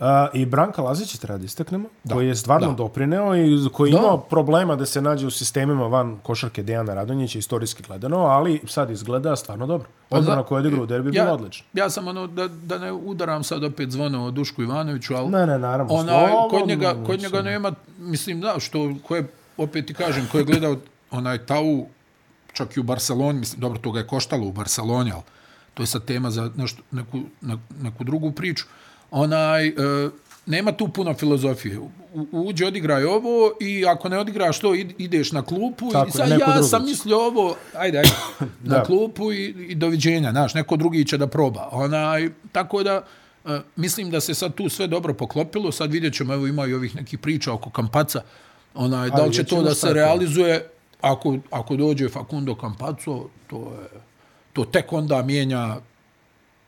A, I Branka Lazića treba da istaknemo, da. koji je stvarno Da. doprineo i koji Da. imao problema da se nađe u sistemima van košarke Dejana Radonjića, istorijski gledano, ali sad izgleda stvarno dobro. Odbrana za- koja je odigrao u derbi ja, bila odlična. Ja sam ono, da, da ne udaram sad opet zvono o Dušku Ivanoviću, ali Ne, ne, naravno. slobodno, kod, njega, kod njega nema, mislim, da, što, ko je, opet ti kažem, ko je gledao onaj Tau, čak i u Barceloni, mislim, dobro, to ga je koštalo u Barceloni, ali to je sad tema za nešto, neku, ne, neku drugu priču. Onaj, e, nema tu puno filozofije. U, uđe, odigraj ovo i ako ne odigraš to, id- ideš na klupu Tako i sad ja drugi sam mislio ovo, ajde, ajde, na Da. klupu i, i doviđenja, znaš, neko drugi će da proba. Onaj, tako da, e, mislim da se sad tu sve dobro poklopilo, sad vidjet ćemo, evo ima i ovih nekih priča oko Kampaca, onaj, da li će to da se realizuje, ako, ako dođe Facundo Campaco, to je, to tek onda mijenja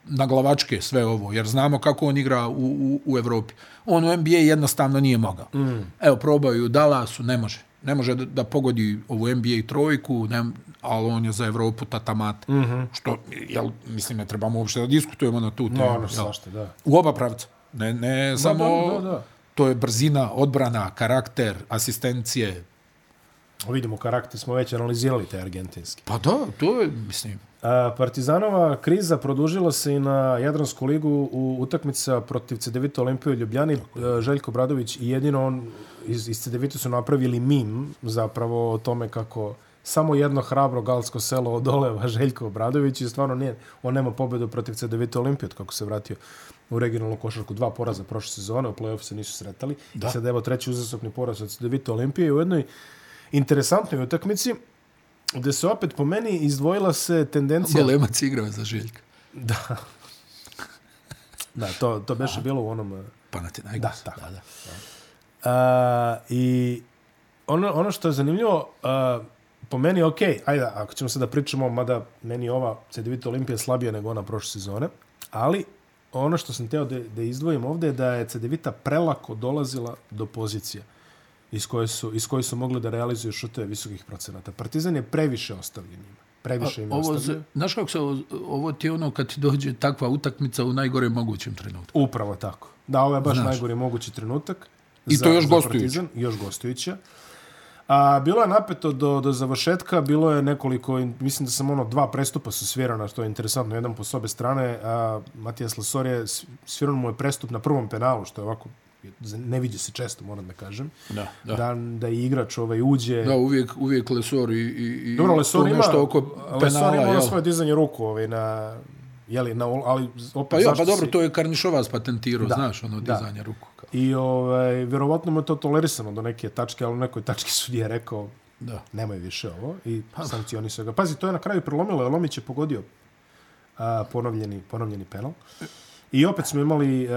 na glavačke sve ovo, jer znamo kako on igra u, u, u Evropi. On u NBA jednostavno nije mogao. Mm. Evo, probaju u Dallasu, ne može. Ne može da, da pogodi ovu NBA trojku, ne, ali on je za Evropu tatamat. Mm -hmm. Što, jel, mislim, ne trebamo uopšte da diskutujemo na tu temu. No, ono, svašta, da. U oba pravca. Ne, ne samo... da, da, da. To je brzina, odbrana, karakter, asistencije. Vidimo, karakter smo već analizirali te argentinski. Pa da, to je, mislim... A, Partizanova kriza produžila se i na Jadransku ligu u utakmica protiv CDVita Olimpije u Ljubljani. Željko Bradović i jedino on iz, iz CDVita su napravili mim zapravo o tome kako samo jedno hrabro galsko selo odoleva Željko Bradović i stvarno nije, on nema pobedu protiv CDVita Olimpije kako se vratio u regionalnu košarku. Dva poraza prošle sezone, u play-off se nisu sretali. Da. I sad evo treći uzasopni poraz od CDVita Olimpije u jednoj interesantnoj utakmici gde se opet po meni izdvojila se tendencija... Golemac igrao za Željka. Da. Da, to, to beše bilo u onom... Pa na da, da, da, da. A, I ono, ono što je zanimljivo, a, po meni, ok, ajde, ako ćemo sada da pričamo, mada meni ova CDVita Olimpija slabija nego ona prošle sezone, ali ono što sam teo da, da izdvojim ovde je da je CDVita prelako dolazila do pozicija iz koje su, iz koje su mogli da realizuju šuteve visokih procenata. Partizan je previše ostavljen njima. Previše im ovo, ostavljen. Znaš kako se ovo, ovo ti ono kad ti dođe takva utakmica u najgore mogućem trenutku? Upravo tako. Da, ovo je baš znaš. najgori mogući trenutak. I za, to još gostujuće. Još gostujuće. A, bilo je napeto do, do završetka, bilo je nekoliko, mislim da sam ono, dva prestupa su svirana, što je interesantno, jedan po sobe strane, a Matijas Lasor je, sviran mu je prestup na prvom penalu, što je ovako ne vidi se često, moram da kažem. Da, da. Da, da i igrač ovaj uđe. Da, uvijek, uvijek Lesor i, i, Dobro, Lesor ima, nešto oko penala. Lesor ima ono svoje dizanje ruku ovaj, na, jeli, na, ali opet pa, jo, pa dobro, si... to je Karnišovac patentirao, znaš, ono dizanje da. ruku. Kao. I ovaj, vjerovatno mu je to tolerisano do neke tačke, ali u nekoj tački su je rekao, da. nemoj više ovo, i pa, sankcioni se ga. Pazi, to je na kraju prelomilo, Lomić je pogodio a, ponovljeni, ponovljeni penal. I opet smo imali uh,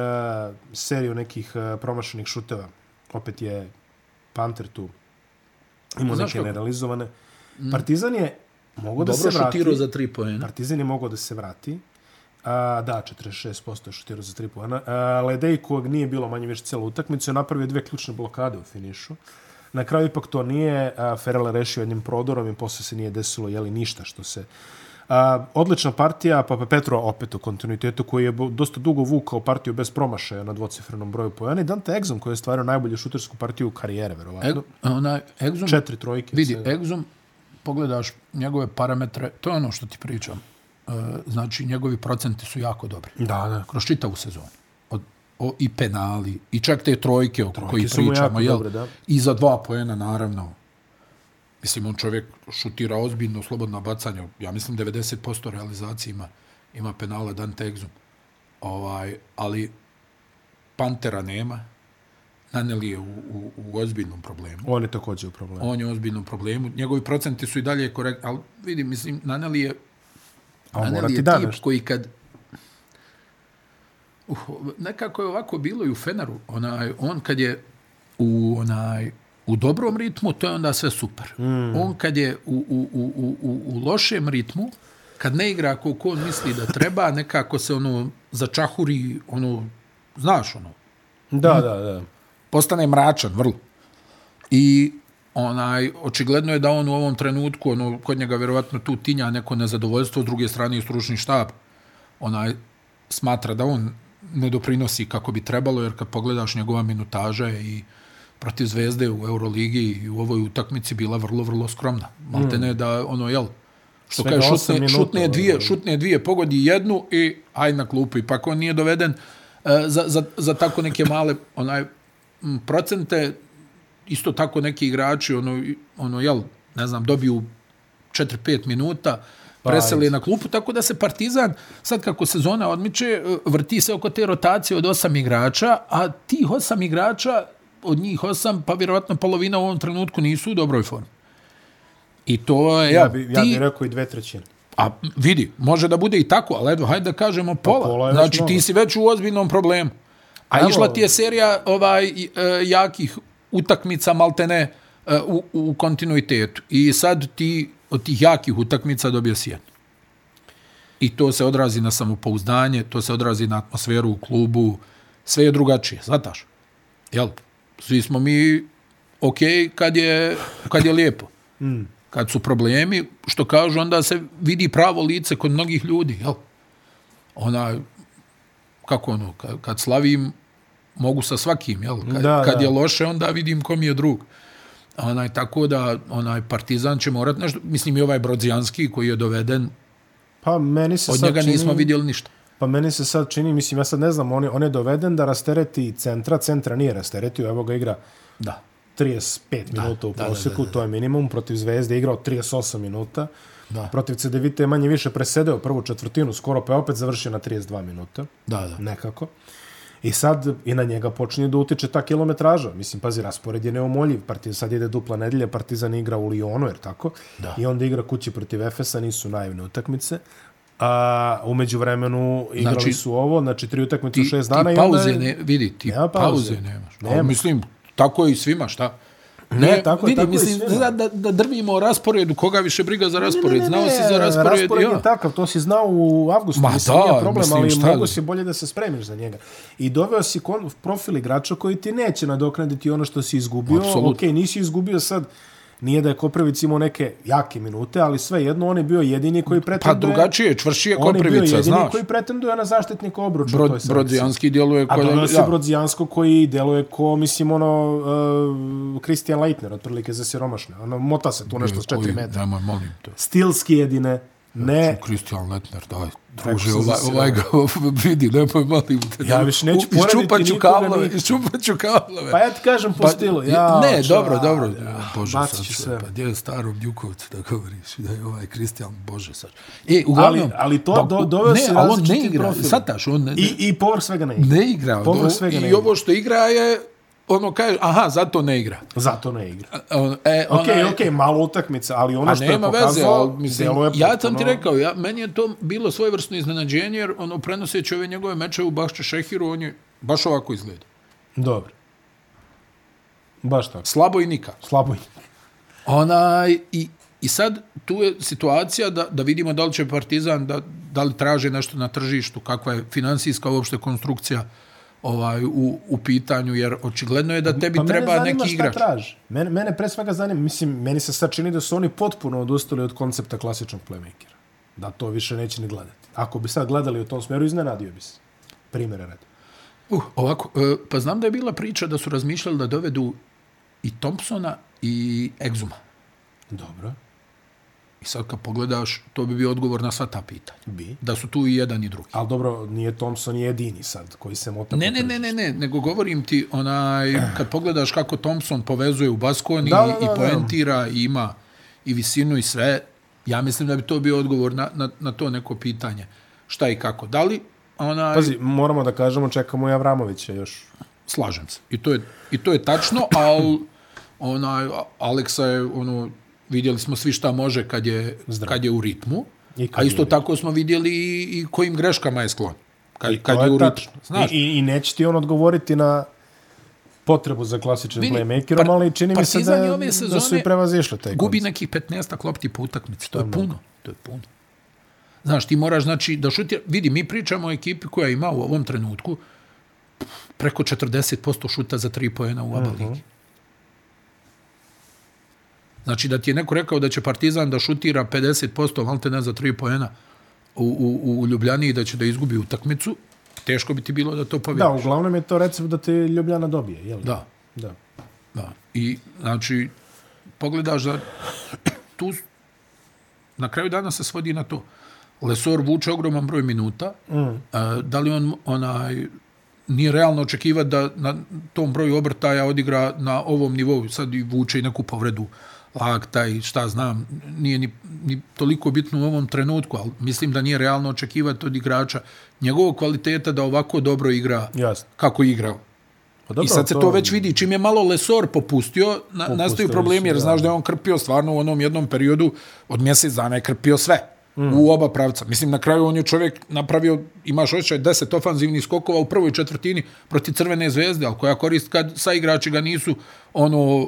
seriju nekih uh, promašenih šuteva. Opet je Panter tu imao neke kako? nerealizovane. Mm. Partizan je mogao da se vrati. Dobro šutirao za tri pojena. Partizan je mogao da se vrati. A, da, 46% je šutirao za tri pojena. A, Ledej, kojeg nije bilo manje više cijelu utakmicu, je napravio dve ključne blokade u finišu. Na kraju ipak to nije. A, Ferrell rešio jednim prodorom i posle se nije desilo jeli, ništa što se A, odlična partija, pa Petro opet u kontinuitetu koji je dosta dugo vukao partiju bez promašaja na dvocifrenom broju pojena i Dante Exum koji je stvario najbolju šutersku partiju u karijere, verovatno. E, ona, Exum, Četiri trojke. Vidi, se... Exum, pogledaš njegove parametre, to je ono što ti pričam. E, znači, njegovi procenti su jako dobri. Da, da. Kroz čitavu sezonu. Od, o, I penali, i čak te trojke o koji pričamo. Jel, dobre, da. I za dva pojena, naravno. Mislim, on čovjek šutira ozbiljno, slobodno bacanje. Ja mislim 90% realizacije ima, ima penala Dan Tegzum. Ovaj, ali Pantera nema. Naneli je u, u, u ozbiljnom problemu. On je također u problemu. On je u ozbiljnom problemu. Njegovi procenti su i dalje korektni. Ali vidim, mislim, Naneli je, A Naneli je tip nešto. koji kad... Uh, nekako je ovako bilo i u Feneru. Onaj, on kad je u onaj u dobrom ritmu, to je onda sve super. Mm. On kad je u, u, u, u, u lošem ritmu, kad ne igra koliko on misli da treba, nekako se ono začahuri, ono, znaš ono. Da, da, da. Postane mračan, vrlo. I onaj, očigledno je da on u ovom trenutku, ono, kod njega vjerovatno tu tinja neko nezadovoljstvo, s druge strane i stručni štab, onaj, smatra da on ne doprinosi kako bi trebalo, jer kad pogledaš njegova minutaža i protiv Zvezde u Euroligi i u ovoj utakmici bila vrlo, vrlo skromna. Malte ne da, ono, jel, što kaže, šutne, minuta, šutne, dvije, ovaj. šutne dvije, pogodi jednu i aj na klupu. I pa on nije doveden uh, za, za, za tako neke male onaj procente, isto tako neki igrači, ono, ono jel, ne znam, dobiju 4-5 minuta, pa, preseli na klupu, tako da se Partizan, sad kako sezona odmiče, e, vrti se oko te rotacije od osam igrača, a tih osam igrača od njih osam, pa vjerovatno polovina u ovom trenutku nisu u dobroj formi. I to je... Ja, bi, ja ti, bih rekao i dve trećine. A vidi, može da bude i tako, ali evo, hajde da kažemo pa pola. Pa pola znači, ti si već u ozbiljnom problemu. A evo, išla ti je serija ovaj, e, jakih utakmica, maltene, e, u, u kontinuitetu. I sad ti od tih jakih utakmica dobio si jednu. I to se odrazi na samopouzdanje, to se odrazi na atmosferu u klubu, sve je drugačije, znataš? Jel? svi smo mi ok kad je, kad je lijepo. Mm. Kad su problemi, što kažu, onda se vidi pravo lice kod mnogih ljudi. Jel? Ona, kako ono, kad, kad slavim, mogu sa svakim. Jel? Kad, da, kad da. je loše, onda vidim kom je drug. Onaj, tako da onaj Partizan će morat nešto, mislim i ovaj Brodzijanski koji je doveden, Pa meni se od njega čini, nismo vidjeli ništa. Pa meni se sad čini, mislim, ja sad ne znam, on je, on je doveden da rastereti centra, centra nije rasteretio, evo ga igra Da. 35 Da, minuta u da, da, prosjeku, da, da. to je minimum, protiv Zvezde igrao 38 minuta, Da. protiv CDVita je manje više presedeo prvu četvrtinu, skoro pa je opet završio na 32 minuta, Da, da. nekako. I sad i na njega počinje da utiče ta kilometraža. Mislim, pazi, raspored je neumoljiv. Partizan sad ide dupla nedelja, Partizan igra u Lyonu, jer tako? Da. I onda igra kući protiv Efesa, nisu naivne utakmice. A umeđu vremenu igrali Znači, su ovo, znači tri utakmice u šest ti dana. i onda pauze ne, vidi, ti Nema pauze. pauze nemaš. Nema. Nema. Mislim, tako je i svima, šta? Ne, tako je, vidi, tako je mislim, svima. da, da, da drvimo o rasporedu, koga više briga za raspored, Ne, ne, znao ne, si za raspored, raspored ja. je takav, to si znao u avgustu, Ma mislim, da, nije problem, mislim, ali šta mogu si bolje da se spremiš za njega. I doveo si kon, profil igrača koji ti neće nadoknaditi ono što si izgubio. Apsolutno. Ok, nisi izgubio sad, nije da je Koprivic imao neke jake minute, ali sve jedno, on je bio jedini koji Pa pretenduje... drugačije, čvršije on je bio Koprivica, jedini znaš. koji pretenduje na zaštitnika obruča. Brod. Brodzijanski djeluje A ko doveo si ja. Brodzijansko koji deluje ko, mislim, ono, uh, Christian Leitner, otprilike za siromašne. Ono, mota se tu nešto s četiri Koji- metra. Molim. Stilski jedine, ne, Kristijan Letner, daj, druže, ovaj, ovaj ga vidi, nemoj, molim te. Ja više neću ću nikoga kablove, ni- iščupat ću kablove. Pa ja ti kažem po Pa, stilu. Ja, ne, čo, dobro, dobro. ja, Bože, sad ću sve. pa gdje je starom Djukovcu da govoriš da je ovaj Kristijan, Bože, sad. E, uglavnom... Ali- ali to do- doveo ne, si ali on ne različiti igra, profil. sataš, on ne, I, I povrh svega ne igra. ne igra. Povrh svega ne I igra. ovo što igra je, ono kaže, aha, zato ne igra. Zato ne igra. E, Ok, onaj- ok, malo utakmica, ali ono što je veze, pokazao, ali, mislim, deluje ja sam ti potpuno- rekao, ja, meni je to bilo svojevrsno iznenađenje, jer ono, prenoseći ove njegove meče u Bašče Šehiru, on je baš ovako izgleda. Dobro. Baš tako. Slabo i nikako. Slabo je. Onaj, i, I sad tu je situacija da, da vidimo da li će Partizan, da, da li traže nešto na tržištu, kakva je finansijska uopšte konstrukcija ovaj, u, u pitanju, jer očigledno je da tebi Pa mene treba neki igrač. traži. Mene, mene pre svega zanima, mislim, meni se sad čini da su oni potpuno odustali od koncepta klasičnog playmakera. Da to više neće ni gledati. Ako bi sad gledali u tom smjeru, iznenadio bi se. Primere radi. Uh, ovako, e, pa znam da je bila priča da su razmišljali da dovedu i Thompsona i Exuma. Dobro. I sad kad pogledaš, to bi bio odgovor na sva ta pitanja. Bi. Da su tu i jedan i drugi. Ali dobro, nije Thompson jedini sad koji se mota Ne, ne, ne, ne, ne, nego govorim ti, onaj, kad pogledaš kako Thompson povezuje u baskoni Da, da, da, da, da, i poentira i ima i visinu i sve, ja mislim da bi to bio odgovor na, na, na to neko pitanje. Šta i kako. Da li, onaj, Pazi, moramo da kažemo, čekamo i Avramovića još. slažem se. I to je, i to je tačno, ali onaj, Aleksa je, ono, vidjeli smo svi šta može kad je, Zdrav. kad je u ritmu, I a isto je- tako smo vidjeli i, i kojim greškama je sklon. Kad, To kad je u ritmu. Znaš, I, i, I neće ti on odgovoriti na potrebu za klasičnim playmakerom, par- ali čini mi se da, je da su i prevazišli taj gubi koncept. nekih 15 lopti po utakmici. To je puno. To je puno. Znaš, ti moraš, znači, da šutira... Vidi, mi pričamo o ekipi koja ima u ovom trenutku preko 40% šuta za 3 pojena u ABA ligi. Znači, da ti je neko rekao da će Partizan da šutira 50% malte ne za 3 pojena u, u, u Ljubljani i da će da izgubi utakmicu, teško bi ti bilo da to Da, povjeriš. uglavnom je to recept da te Ljubljana dobije, jel? da. da. Da. I, znači, pogledaš da tu na kraju dana se svodi na to. Lesor vuče ogroman broj minuta. Mm. A, da li on onaj nije realno očekivati da na tom broju obrtaja odigra na ovom nivou, sad i vuče i neku povredu lakta i šta znam, nije ni, ni toliko bitno u ovom trenutku, ali mislim da nije realno očekivati od igrača njegovog kvaliteta da ovako dobro igra Jasno. kako igrao. Pa Dobro, I sad se to, to već vidi. Čim je malo Lesor popustio, na, nastaju problemi, jer znaš da je on krpio stvarno u onom jednom periodu od mjesec dana je krpio sve. Mm. U oba pravca. Mislim, na kraju on je čovjek napravio, imaš osjećaj, deset ofanzivnih skokova u prvoj četvrtini proti Crvene zvezde, ali koja korist kad sa igrači ga nisu ono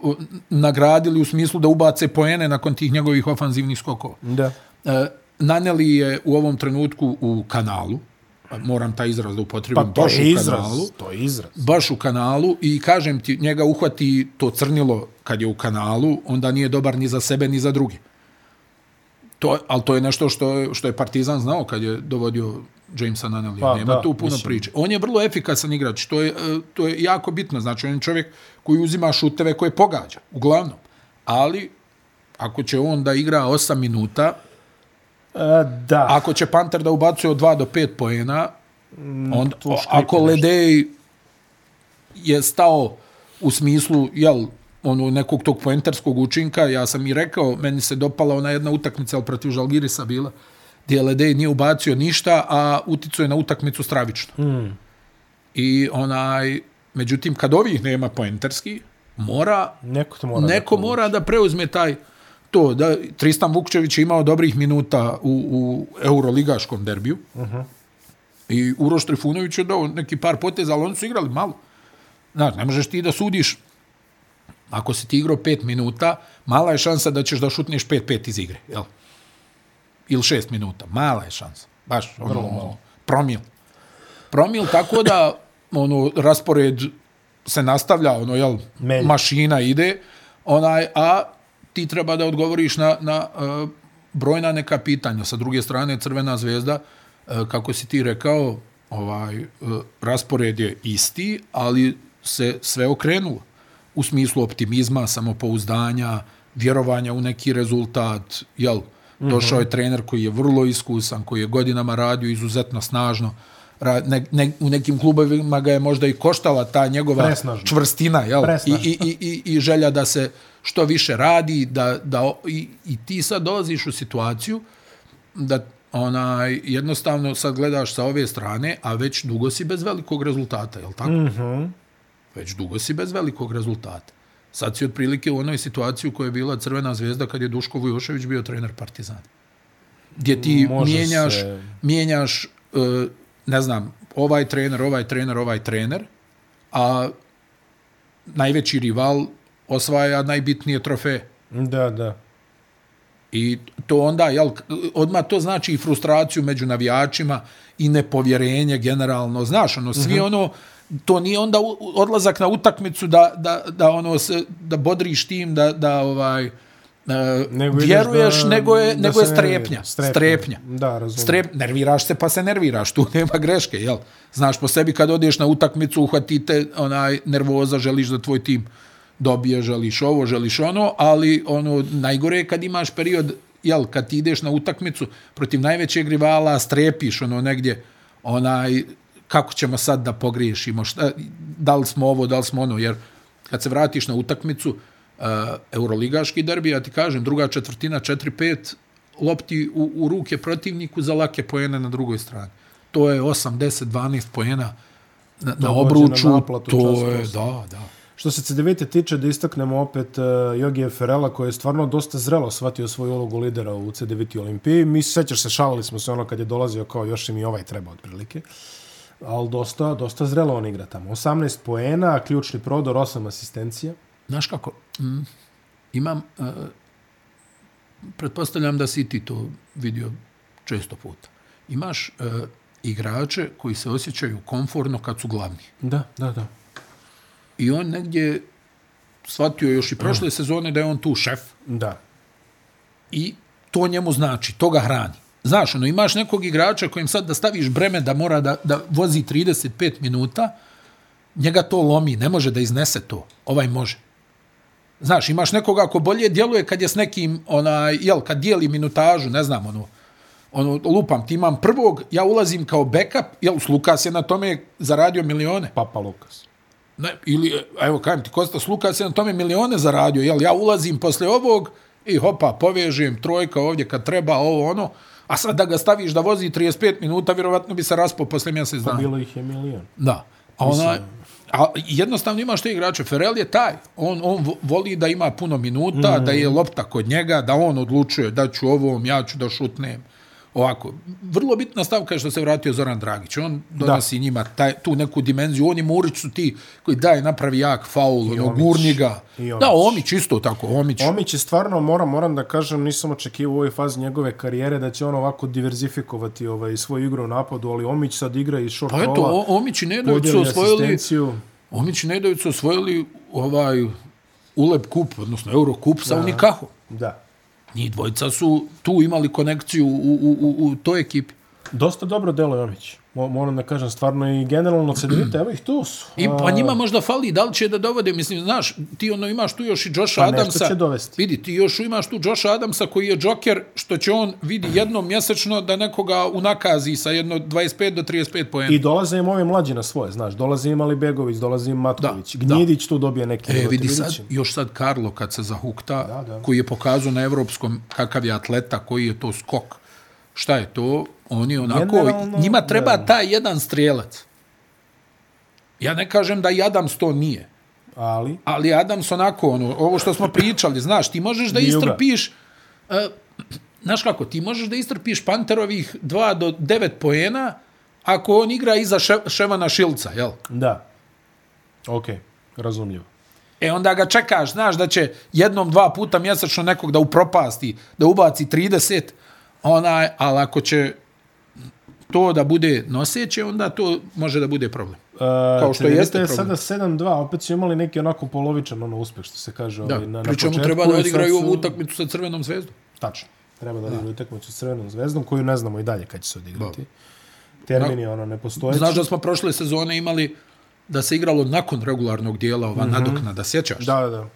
nagradili u smislu da ubace poene nakon tih njegovih ofanzivnih skokova. Da. E, Naneli je u ovom trenutku u kanalu, moram taj izraz da upotrebim, Pa to baš je u izraz. kanalu To je izraz. baš u kanalu i kažem ti, njega uhvati to crnilo kad je u kanalu, onda nije dobar ni za sebe ni za druge. To, ali to je nešto što što je Partizan znao kad je dovodio Jamesa Nanelija. Pa, Nema da, tu puno mislim. priče. On je vrlo efikasan igrač, to je, e, to je jako bitno. Znači, on je čovjek koji uzima šuteve koje pogađa, uglavnom. ali ako će on da igra 8 minuta, A, da. ako će Panter da ubacuje od 2 do 5 poena, Mm, on, ako. Ledej je stao u smislu, jel, ono, nekog tog poenterskog učinka, ja sam i rekao, meni se dopala ona jedna utakmica, ali protiv Žalgirisa bila, gdje Ledej nije ubacio ništa, a uticuje na utakmicu stravično. Mm. I onaj, međutim, kad ovih nema poenterski, mora, Neko to mora neko da mora da preuzme taj to da Tristan Vukčević je imao dobrih minuta u, u Euroligaškom derbiju. Uh -huh. I Uroš Trifunović je dao neki par poteza, ali oni su igrali malo. Znaš, ne možeš ti da sudiš ako si ti igrao 5 minuta, mala je šansa da ćeš da šutneš 5-5 iz igre, jel? Ili 6 minuta, mala je šansa. Baš, ono, malo. promil. Promil, tako da, ono, raspored se nastavlja, ono, jel, Melj. mašina ide, onaj, a ti treba da odgovoriš na, na uh, brojna neka pitanja. Sa druge strane, Crvena zvezda, uh, kako si ti rekao, ovaj, uh, raspored je isti, ali se sve okrenulo u smislu optimizma, samopouzdanja, vjerovanja u neki rezultat, jel, došao je trener koji je vrlo iskusan, koji je godinama radio izuzetno snažno, Ra, ne, ne, u nekim klubovima ga je možda i koštala ta njegova Presnažno. čvrstina, jel? I, i, i, i, i želja da se što više radi, da, da i, i ti sad dolaziš u situaciju da onaj jednostavno sad gledaš sa ove strane, a već dugo si bez velikog rezultata, jel tako? Mm -hmm. Već dugo si bez velikog rezultata. Sad si otprilike u onoj situaciji u kojoj je bila Crvena zvezda kad je Duško Vujošević bio trener Partizana. Gdje ti Može mijenjaš, se- mijenjaš e, ne znam, ovaj trener, ovaj trener, ovaj trener, a najveći rival osvaja najbitnije trofeje. Da, da. I to onda, jel, odmah to znači i frustraciju među navijačima i nepovjerenje generalno. Znaš, ono, svi uh -huh. ono, to nije onda odlazak na utakmicu da, da, da ono se, da bodriš tim, da, da ovaj, e, Nego vjeruješ, da- nego je, da nego je strepnja. Strepnja. Strepnja. Da, razumijem. Strep, nerviraš se pa se nerviraš, tu nema greške, jel? Znaš po sebi kad odeš na utakmicu, uhvatite onaj nervoza, želiš da tvoj tim dobije, želiš ovo, želiš ono, ali ono najgore je kad imaš period, jel, kad ti ideš na utakmicu protiv najvećeg rivala, strepiš ono negdje, onaj, kako ćemo sad da pogriješimo, šta, da li smo ovo, da li smo ono, jer kad se vratiš na utakmicu, uh, Euroligaški derbi, ja ti kažem, druga četvrtina, 4-5, lopti u, u ruke protivniku za lake pojene na drugoj strani. To je 8, 10, 12 pojena na, na obruču, na naplatu to čas je, da, da. Što se CDVite tiče, da istaknemo opet uh, Jogije Ferela, koji je stvarno dosta zrelo shvatio svoju ulogu lidera u CDViti Olimpiji. Mi sećaš se, šalili smo se ono kad je dolazio kao još im i ovaj treba otprilike. Ali dosta, dosta zrelo on igra tamo. 18 poena, ključni prodor, 8 asistencija. Znaš kako, mm, imam, uh, pretpostavljam da si ti to vidio često puta. Imaš uh, igrače koji se osjećaju konforno kad su glavni. Da, da, da. I on negdje shvatio još i prošle sezone da je on tu šef Da. i to njemu znači, to ga hrani. Znaš, ono, imaš nekog igrača kojim sad da staviš breme da mora da, da vozi 35 minuta, njega to lomi, ne može da iznese to. Ovaj može. Znaš, imaš nekoga ko bolje djeluje kad je s nekim, onaj, jel, kad dijeli minutažu, ne znam, ono, ono, lupam, ti imam prvog, ja ulazim kao backup, jel, s Lukas je na tome zaradio milione. Papa Lukas. Ne, ili, evo, kajem ti, Kostas Lukas je na tome milione zaradio, jel, ja ulazim posle ovog i hopa, povežem trojka ovdje kad treba, ovo, ono, a sad da ga staviš da vozi 35 minuta, vjerovatno bi se raspao posle mjesec Pa dana. bilo ih je milion. Da. A ona, a jednostavno imaš te igrače. Ferel je taj. On, on vo- voli da ima puno minuta, mm. da je lopta kod njega, da on odlučuje da ću ovom, ja ću da šutnem. Ovako, vrlo bitna stavka je što se vratio Zoran Dragić. On donosi da. njima taj, tu neku dimenziju. Oni Murić su ti koji daj napravi jak faul, ono, Omić. gurni ga. I Omić. Da, Omić isto tako, Omić. Omić je stvarno, moram, moram da kažem, nisam očekivao u ovoj fazi njegove karijere da će on ovako diverzifikovati ovaj, svoju igru u napadu, ali Omić sad igra i short Pa eto, Omić i Nedović su osvojili. Omić i Nedović su osvojili ovaj Uleb kup, odnosno Euro kup sa Unikahom. Da. Njih dvojica su tu imali konekciju u, u, u, u toj ekipi. Dosta dobro delo Jović. Moram da kažem, stvarno i generalno se vidite, evo ih tu su. I pa njima možda fali, da li će da dovode, mislim, znaš, ti ono imaš tu još i Josh pa Adamsa. Pa će dovesti. Vidi, ti još imaš tu Josh Adamsa koji je Joker, što će on vidi jednom mjesečno da nekoga unakazi sa jedno 25 do 35 pojena. I dolaze im ovi mlađi na svoje, znaš, dolaze im Ali Begović, dolaze im Matković, da, Gnjidić da. tu dobije neke. E, vidi sad, još sad Karlo kad se zahukta, da, da. koji je pokazao na evropskom kakav je atleta, koji je to skok. Šta je to? Oni onako, Generalno, njima treba ne. taj jedan strijelac. Ja ne kažem da i Adams to nije. Ali? Ali Adams onako, ono, ovo što smo pričali, znaš, ti možeš da istrpiš, uh, znaš kako, ti možeš da istrpiš Panterovih 2 do 9 poena ako on igra iza še, Ševana Šilca, jel? Da. Ok, razumljivo. E onda ga čekaš, znaš da će jednom, dva puta mjesečno nekog da upropasti, da ubaci 30, onaj, ali ako će to da bude noseće, onda to može da bude problem. Uh, Kao što jeste problem. sada 7-2, opet su imali neki onako polovičan ono uspeh, što se kaže. Da, ovaj, na, pričemu na treba da odigraju ovu utakmicu sa Crvenom zvezdom. Tačno. Treba da odigraju utakmicu sa Crvenom zvezdom, koju ne znamo i dalje kad će se odigrati. Termin je ono nepostojeći. Znaš da smo prošle sezone imali da se igralo nakon regularnog dijela ova mm -hmm. nadokna, da sjećaš? Da, da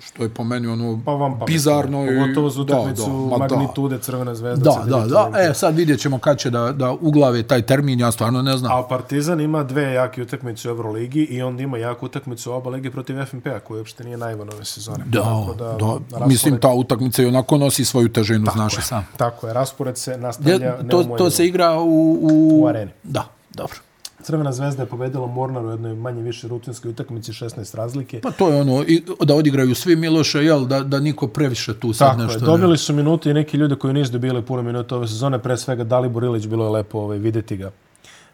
što je po meni ono pa vam bizarno i pogotovo za utakmicu da, magnitude Crvene zvezde. Da, da, da. E, sad vidjet ćemo kad će da, da uglave taj termin, ja stvarno ne znam. A Partizan ima dve jake utakmice u Euroligi i on ima jaku utakmicu u oba ligi protiv FNP-a, koja uopšte nije najvan ove sezone. Da, da, da, raspored... mislim, ta utakmica i onako nosi svoju težinu, znaš sam. Tako je, raspored se nastavlja ja, to, to se igra u, u... u areni. Da, dobro. Crvena zvezda je pobedila Mornar u jednoj manje više rutinskoj utakmici 16 razlike. Pa to je ono, i, da odigraju svi Miloša, jel, da, da niko previše tu sad Tako nešto... Tako je, dobili su minute i neki ljudi koji nisu dobili puno minuta ove sezone, pre svega Dalibor Ilić, bilo je lepo ovaj, videti ga.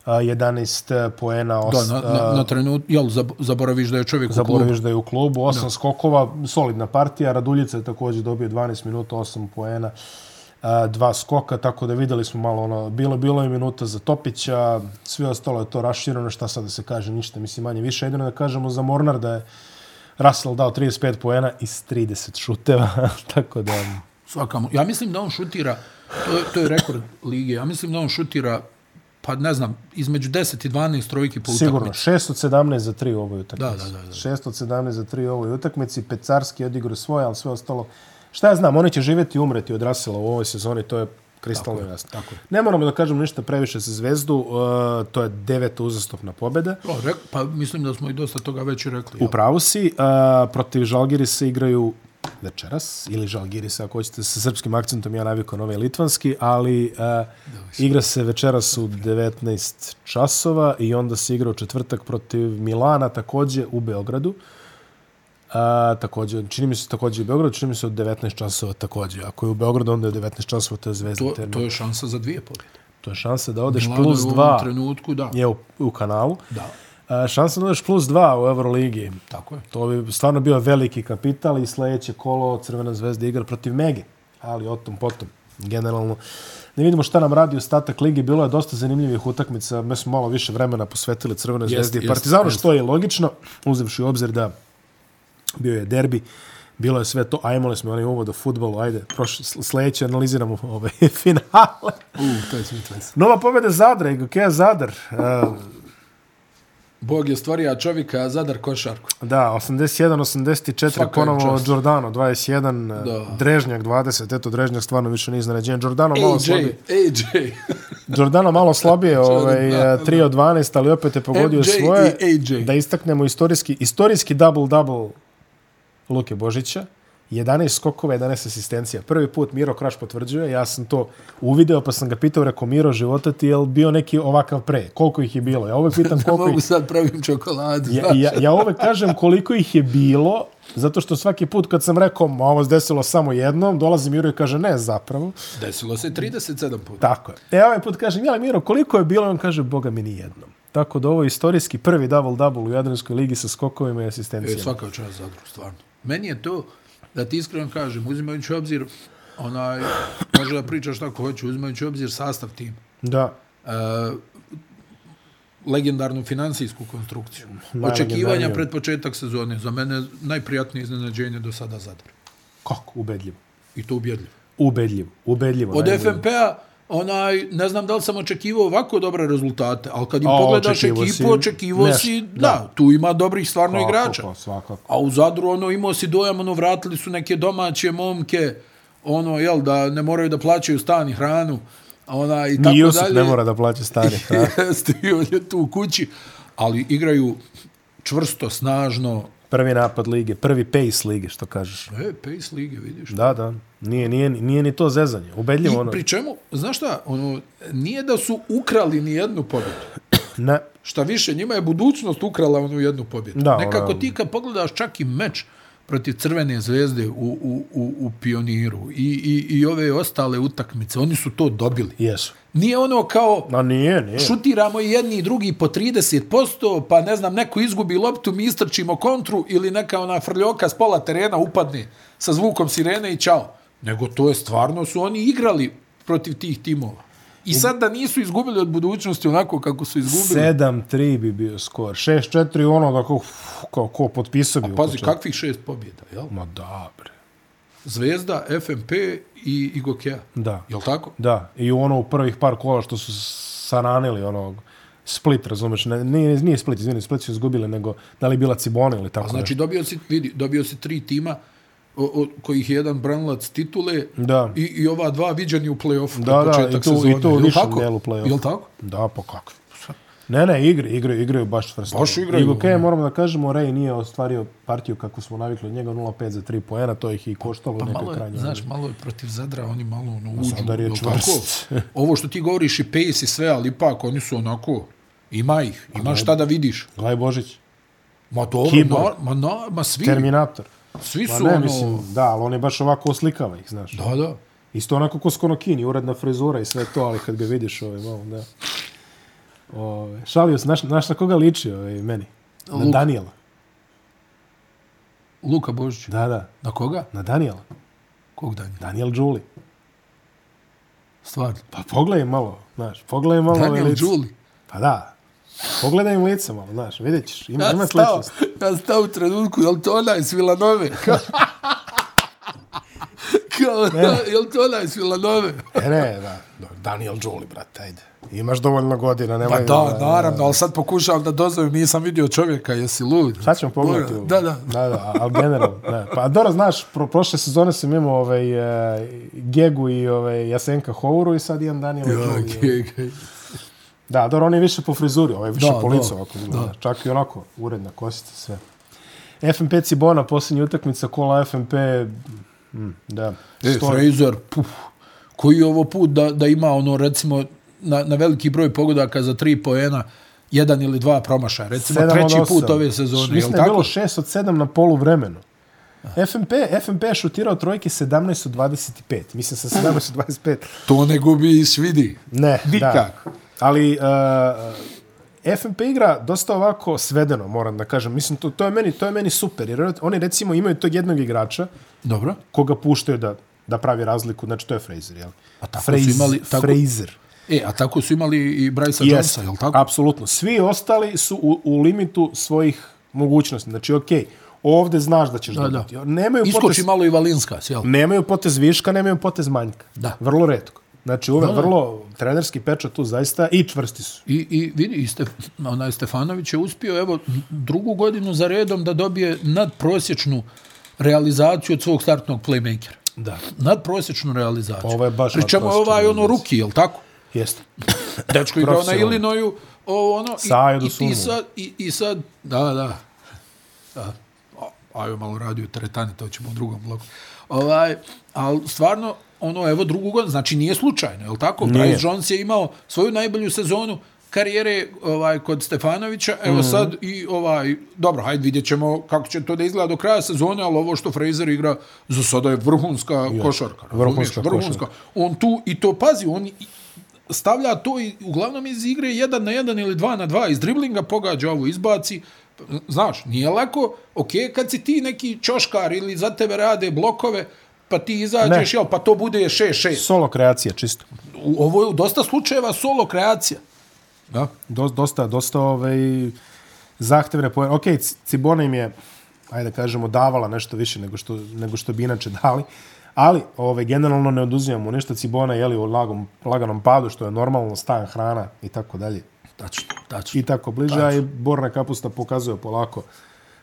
A, 11 poena. Os, da, na, na, na trenut, jel, zaboraviš da je čovjek u klubu? Zaboraviš da je u klubu, 8 da. skokova, solidna partija, Raduljica je također dobio 12 minuta, 8 poena dva skoka, tako da videli smo malo ono, bilo, bilo je minuta za Topića, sve ostalo je to raširano, šta sad da se kaže, ništa, mislim manje više, jedino da kažemo za Mornar da je Russell dao 35 poena iz 30 šuteva, tako da... Svakamo, ja mislim da on šutira, to je, to je rekord lige, ja mislim da on šutira pa ne znam, između 10 i 12 trojki po utakmici. Sigurno, 6 od 17 za 3 u ovoj utakmici. Da, da, da, da. 6 od 17 za 3 u ovoj utakmici, Pecarski odigrao svoje, ali sve ostalo Šta ja znam, oni će živjeti i umreti od Rasela u ovoj sezoni, to je kristalno tako jasno. Tako ne moramo da kažemo ništa previše za zvezdu, uh, to je deveta uzastopna pobjeda. O, rek, pa mislim da smo i dosta toga već rekli. U pravu si, uh, protiv Žalgirisa igraju večeras, ili Žalgirisa, ako hoćete sa srpskim akcentom, ja navikao nove litvanski, ali uh, igra se večeras u 19 časova i onda se igra u četvrtak protiv Milana, takođe u Beogradu. A, takođe, čini mi se takođe u Beogradu, čini mi se od 19 časova takođe. Ako je u Beogradu, onda je 19 časova, to je zvezda to, To je šansa za dvije pobjede. To je šansa da odeš Milano plus 2. U trenutku, da. Je u, u kanalu. Da. A, šansa da odeš plus 2 u Euroligi. Tako je. To bi stvarno bio veliki kapital i sledeće kolo Crvena zvezda igra protiv Mege. Ali o tom potom. Generalno, ne vidimo šta nam radi ostatak ligi. Bilo je dosta zanimljivih utakmica. Mi smo malo više vremena posvetili Crvene zvezde i Partizanu, što je logično, uzevši u obzir da bio je derbi, bilo je sve to, a imali smo onaj uvod o futbolu, ajde, prošli, sledeće analiziramo ove finale. U, to je smitles. Nova pobjeda Zadra, i Gokeja Zadar. Uh, Bog je stvorio čovjeka, Zadar košarku. Da, 81-84, ponovo Giordano, 21, da. Drežnjak, 20, eto, Drežnjak stvarno više nije iznenađen. Giordano malo slabije. AJ. Giordano malo slabije, ovaj, 3 od 12, ali opet je pogodio MJ svoje. Da istaknemo istorijski, istorijski double-double Luke Božića, 11 skokova, 11 asistencija. Prvi put Miro Kraš potvrđuje, ja sam to uvideo, pa sam ga pitao, rekao, Miro, života ti je bio neki ovakav pre? Koliko ih je bilo? Ja ove pitam koliko Mogu ih... sad pravim čokoladu. Ja, ja, ja ove kažem koliko ih je bilo, zato što svaki put kad sam rekao, ovo se desilo samo jednom, dolazi Miro i kaže, ne, zapravo. Desilo se 37 puta. Tako je. E, ovaj put kažem, ja, Miro, koliko je bilo? On kaže, boga mi ni jednom. Tako da ovo je istorijski prvi double-double u Jadranskoj ligi sa skokovima i asistencijama. E, svaka čast za stvarno. Meni je to, da ti iskreno kažem, uzimajući obzir, onaj, može da pričaš tako hoću, uzimajući obzir sastav tim. Da. E, legendarnu finansijsku konstrukciju. Očekivanja pred početak sezone. Za mene najprijatnije iznenađenje do sada Zadar. Kako? Ubedljivo. I to ubedljivo. Ubedljivo. Ubedljivo. Od FNP-a onaj, ne znam da li sam očekivao ovako dobre rezultate, ali kad im A, pogledaš ekipu, si očekivao si, da, da, tu ima dobrih stvarno svakako, igrača. Pa, svakako. A u Zadru, ono, imao si dojam, ono, vratili su neke domaće momke, ono, jel, da ne moraju da plaćaju stan i hranu, ona, i tako Ni Josip dalje. ne mora da plaća stan i hranu. Jeste, on je tu u kući, ali igraju čvrsto, snažno, prvi napad lige, prvi pace lige, što kažeš. E, pace lige, vidiš. Da, da. Nije, nije, nije ni to zezanje. Ubedljivo ono. Pri čemu, znaš šta, ono, nije da su ukrali ni jednu pobjedu. ne. Šta više, njima je budućnost ukrala onu jednu pobjedu. Da, Nekako ona... ti kad pogledaš čak i meč protiv Crvene zvezde u, u, u, u Pioniru i, i, i ove ostale utakmice, oni su to dobili. Jesu. Nije ono kao Ma nije, nije. šutiramo jedni i drugi po 30%, pa ne znam, neko izgubi loptu, mi istrčimo kontru ili neka ona frljoka s pola terena upadne sa zvukom sirene i čao. Nego to je stvarno su oni igrali protiv tih timova. I sad da nisu izgubili od budućnosti onako kako su izgubili. 7-3 bi bio skor. 6-4 ono da ko, ko potpisao bi. A pazi, kakvih šest pobjeda, jel? Ma da, bre. Zvezda, FMP i Igokea. Da. Jel tako? Da. I ono u prvih par kola što su saranili onog Split, razumeš, ne, nije, nije Split, izvini, Split su izgubili, nego da li bila Cibona ili tako. A znači, dobio si, vidi, dobio si tri tima, o, o, kojih je jedan branlac titule da. i, i ova dva viđeni u play-offu da, da, i to, sezone. i to u višem delu play-offa. Jel tako? Da, pa kako. Ne, ne, igre, igre, igraju baš čvrsto. Baš igraju. Igo Kej, moramo da kažemo, Rej nije ostvario partiju kako smo navikli od njega 0-5 za 3 poena, to ih i koštalo pa, u nekoj krajnjoj. Znaš, malo je protiv Zadra, oni malo ono, uđu. Zadar je čvrst. Ovo što ti govoriš i pace i sve, ali ipak oni su onako, ima ih, ima šta da vidiš. Glaj Božić. Ma dobro, ma, ma, ma, ma svi. Terminator. Svi su ne, ono... Mislim, da, ali on je baš ovako oslikava ih, znaš. Da, da. Isto onako ko skonokini, uredna frizura i sve to, ali kad ga vidiš, ovaj, malo, da. Ove, šalio se, znaš, znaš na koga liči ovaj, meni? Na Luka. Daniela. Luka Božić? Da, da. Na koga? Na Daniela. Kog Daniela? Daniel Đuli. Stvarno? Pa pogledaj malo, znaš, pogledaj malo. Daniel Đuli? Pa da, Pogledaj im lice malo, znaš, vidjet ćeš, ima, ja ima sličnost. Ja stao u trenutku, je li to ona iz Vilanove? Kao, ne. je li to ona iz Vilanove? ne, ne, da. Daniel Jolie, brate, ajde. Imaš dovoljno godina, nemoj... Pa da, da, naravno, ali sad pokušavam da dozovem, nisam vidio čovjeka, jesi lud? Sad ćemo pogledati. Da, da. Da, da, ali generalno, ne. Pa dobro, znaš, pro, prošle sezone sam imao ovaj, uh, Gegu i ovaj, Jasenka Houru i sad imam Daniel ja, Jolie. Gege. Da, dobro, on je više po frizuri, ovaj više da, po licu, ovako Da. Čak i onako, uredna kosica, sve. FMP Cibona, posljednja utakmica, kola FMP, mm, da. E, stoji. Fraser, puf, koji je ovo put da, da ima ono, recimo, na, na veliki broj pogodaka za tri poena, jedan ili dva promašaja, recimo treći put ove sezone. Mislim da je bilo šest od sedam na polu vremenu. FMP, FMP je šutirao trojke 17 od 25. Mislim sa 17 od 25. to ne gubi i svidi. Ne, Nikak. da. Ali uh, FMP igra dosta ovako svedeno, moram da kažem. Mislim, to, to, je, meni, to je meni super. Jer oni recimo imaju tog jednog igrača Dobro. koga puštaju da, da pravi razliku. Znači, to je Fraser, jel? A tako Fraser, su imali... Tako, Fraser. E, a tako su imali i Bryce yes, Jonesa, jel tako? Apsolutno. Svi ostali su u, u limitu svojih mogućnosti. Znači, okej, okay, ovde znaš da ćeš da, dobiti. Da. Nemaju Iskoči potez, malo i Valinska, sjel? Nemaju potez viška, nemaju potez manjka. Da. Vrlo redko. Znači, ove vrlo trenerski pečat tu zaista i čvrsti su. I, i vidi, i Stef, onaj Stefanović je uspio evo, drugu godinu za redom da dobije nadprosječnu realizaciju od svog startnog playmakera. Da. Nadprosječnu realizaciju. Ovo je baš Pričamo ovaj ono ruki, je li tako? Jeste. Dečko igrao na Illinoisu, ovo ono, i, i, i, sad, i, i sad, da, da, da. Ajmo malo radio teretani, to ćemo u drugom bloku. Ovaj, ali stvarno, ono, evo drugu godinu, znači nije slučajno, je li tako? Nije. Bryce Jones je imao svoju najbolju sezonu karijere ovaj kod Stefanovića, evo mm sad i ovaj, dobro, hajde vidjet ćemo kako će to da izgleda do kraja sezone, ali ovo što Fraser igra za sada je vrhunska ja. košarka. Vrhunska, vrhunska košarka. On tu, i to pazi, on stavlja to i uglavnom iz igre jedan na jedan ili dva na dva iz driblinga, pogađa ovo, izbaci, znaš, nije lako, ok, kad si ti neki čoškar ili za tebe rade blokove, pa ti izađeš, jel, pa to bude 6-6. Solo kreacija, čisto. U, ovo je u dosta slučajeva solo kreacija. Da. Do, dosta, dosta ovaj, zahtevne pojene. Ok, Cibona im je, ajde da kažemo, davala nešto više nego što, nego što bi inače dali, Ali, ove, generalno ne oduzimamo ništa Cibona, jeli, u lagom, laganom padu, što je normalno, staja hrana i tako dalje. Tačno, tačno. I tako bliže, tačno. a i Borna kapusta pokazuje polako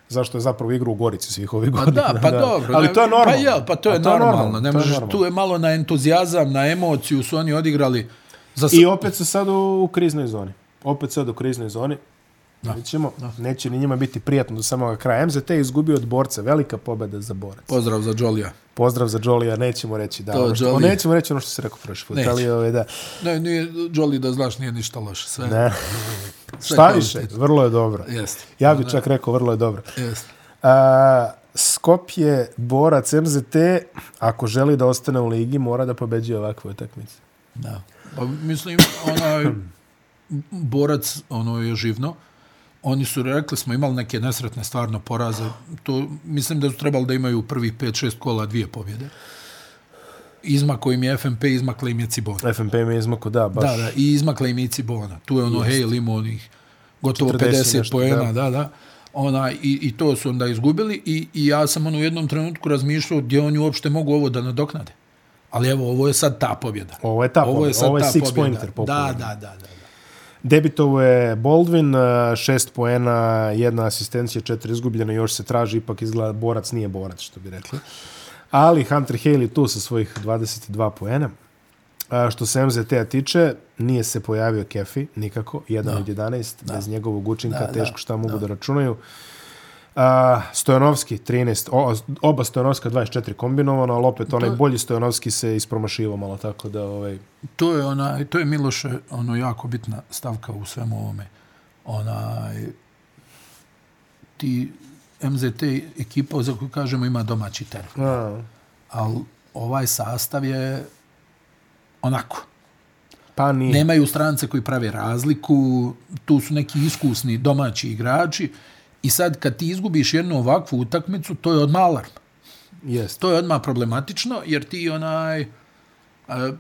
zašto je zapravo igru u Gorici svih ovih godina. Pa da, pa da. dobro. Ali to je normalno. Pa je, pa to je, to normalno. normalno. Ne možeš, tu je malo na entuzijazam, na emociju su oni odigrali. Za... I opet su sad u, kriznoj zoni. Opet sad u kriznoj zoni. Da. Nećemo, da. Neće ni njima biti prijatno do samog kraja. MZT je izgubio od borca. Velika pobeda za borac. Pozdrav za Jolija. Pozdrav za Jolija. Nećemo reći da. To ono što, nećemo reći ono što se rekao prošli put. Ali, ove, ovaj, da. Ne, nije, Jolly da znaš nije ništa loše. Sve. Ne. Šta više? Vrlo je dobro. Jeste. Ja bih čak rekao vrlo je dobro. Jeste. A, Skopje, borac MZT, ako želi da ostane u ligi, mora da pobeđuje ovakve utakmice. Da. Pa, mislim, onaj borac, ono je živno, oni su rekli, smo imali neke nesretne stvarno poraze. To, mislim da su trebali da imaju prvih 5-6 kola dvije pobjede. Izmako im je FMP, izmakla im je Cibona. FMP im je izmako, da, baš. Da, da, i izmakla im je Cibona. Tu je ono, hej, limo onih gotovo 50 poena, da, da. Ona, i, I to su onda izgubili i, i ja sam ono u jednom trenutku razmišljao gdje oni uopšte mogu ovo da nadoknade. Ali evo, ovo je sad ta pobjeda. Ovo je ta. Ovo je, sad ovo je six pobjeda. pointer Da, da, da, da. Debitovo je Baldwin, eh, šest poena, jedna asistencija, četiri izgubljena, još se traži, ipak izgleda borac nije borac, što bi rekli. Ali Hunter Haley tu sa svojih 22 poena. A, što se MZT-a tiče, nije se pojavio Kefi, nikako, jedan no. od 11, no. bez njegovog učinka, da, teško šta mogu no. da računaju. A, Stojanovski 13, o, oba Stojanovska 24 kombinovano, ali opet onaj bolji Stojanovski se ispromašivo malo tako da ovaj to je ona to je Miloše ono jako bitna stavka u svemu ovome. Onaj ti MZT ekipa za koju kažemo ima domaći teren. Al ovaj sastav je onako. Pa nije. Nemaju strance koji prave razliku, tu su neki iskusni domaći igrači. I sad kad ti izgubiš jednu ovakvu utakmicu, to je odmah alarm. Yes. To je odmah problematično, jer ti onaj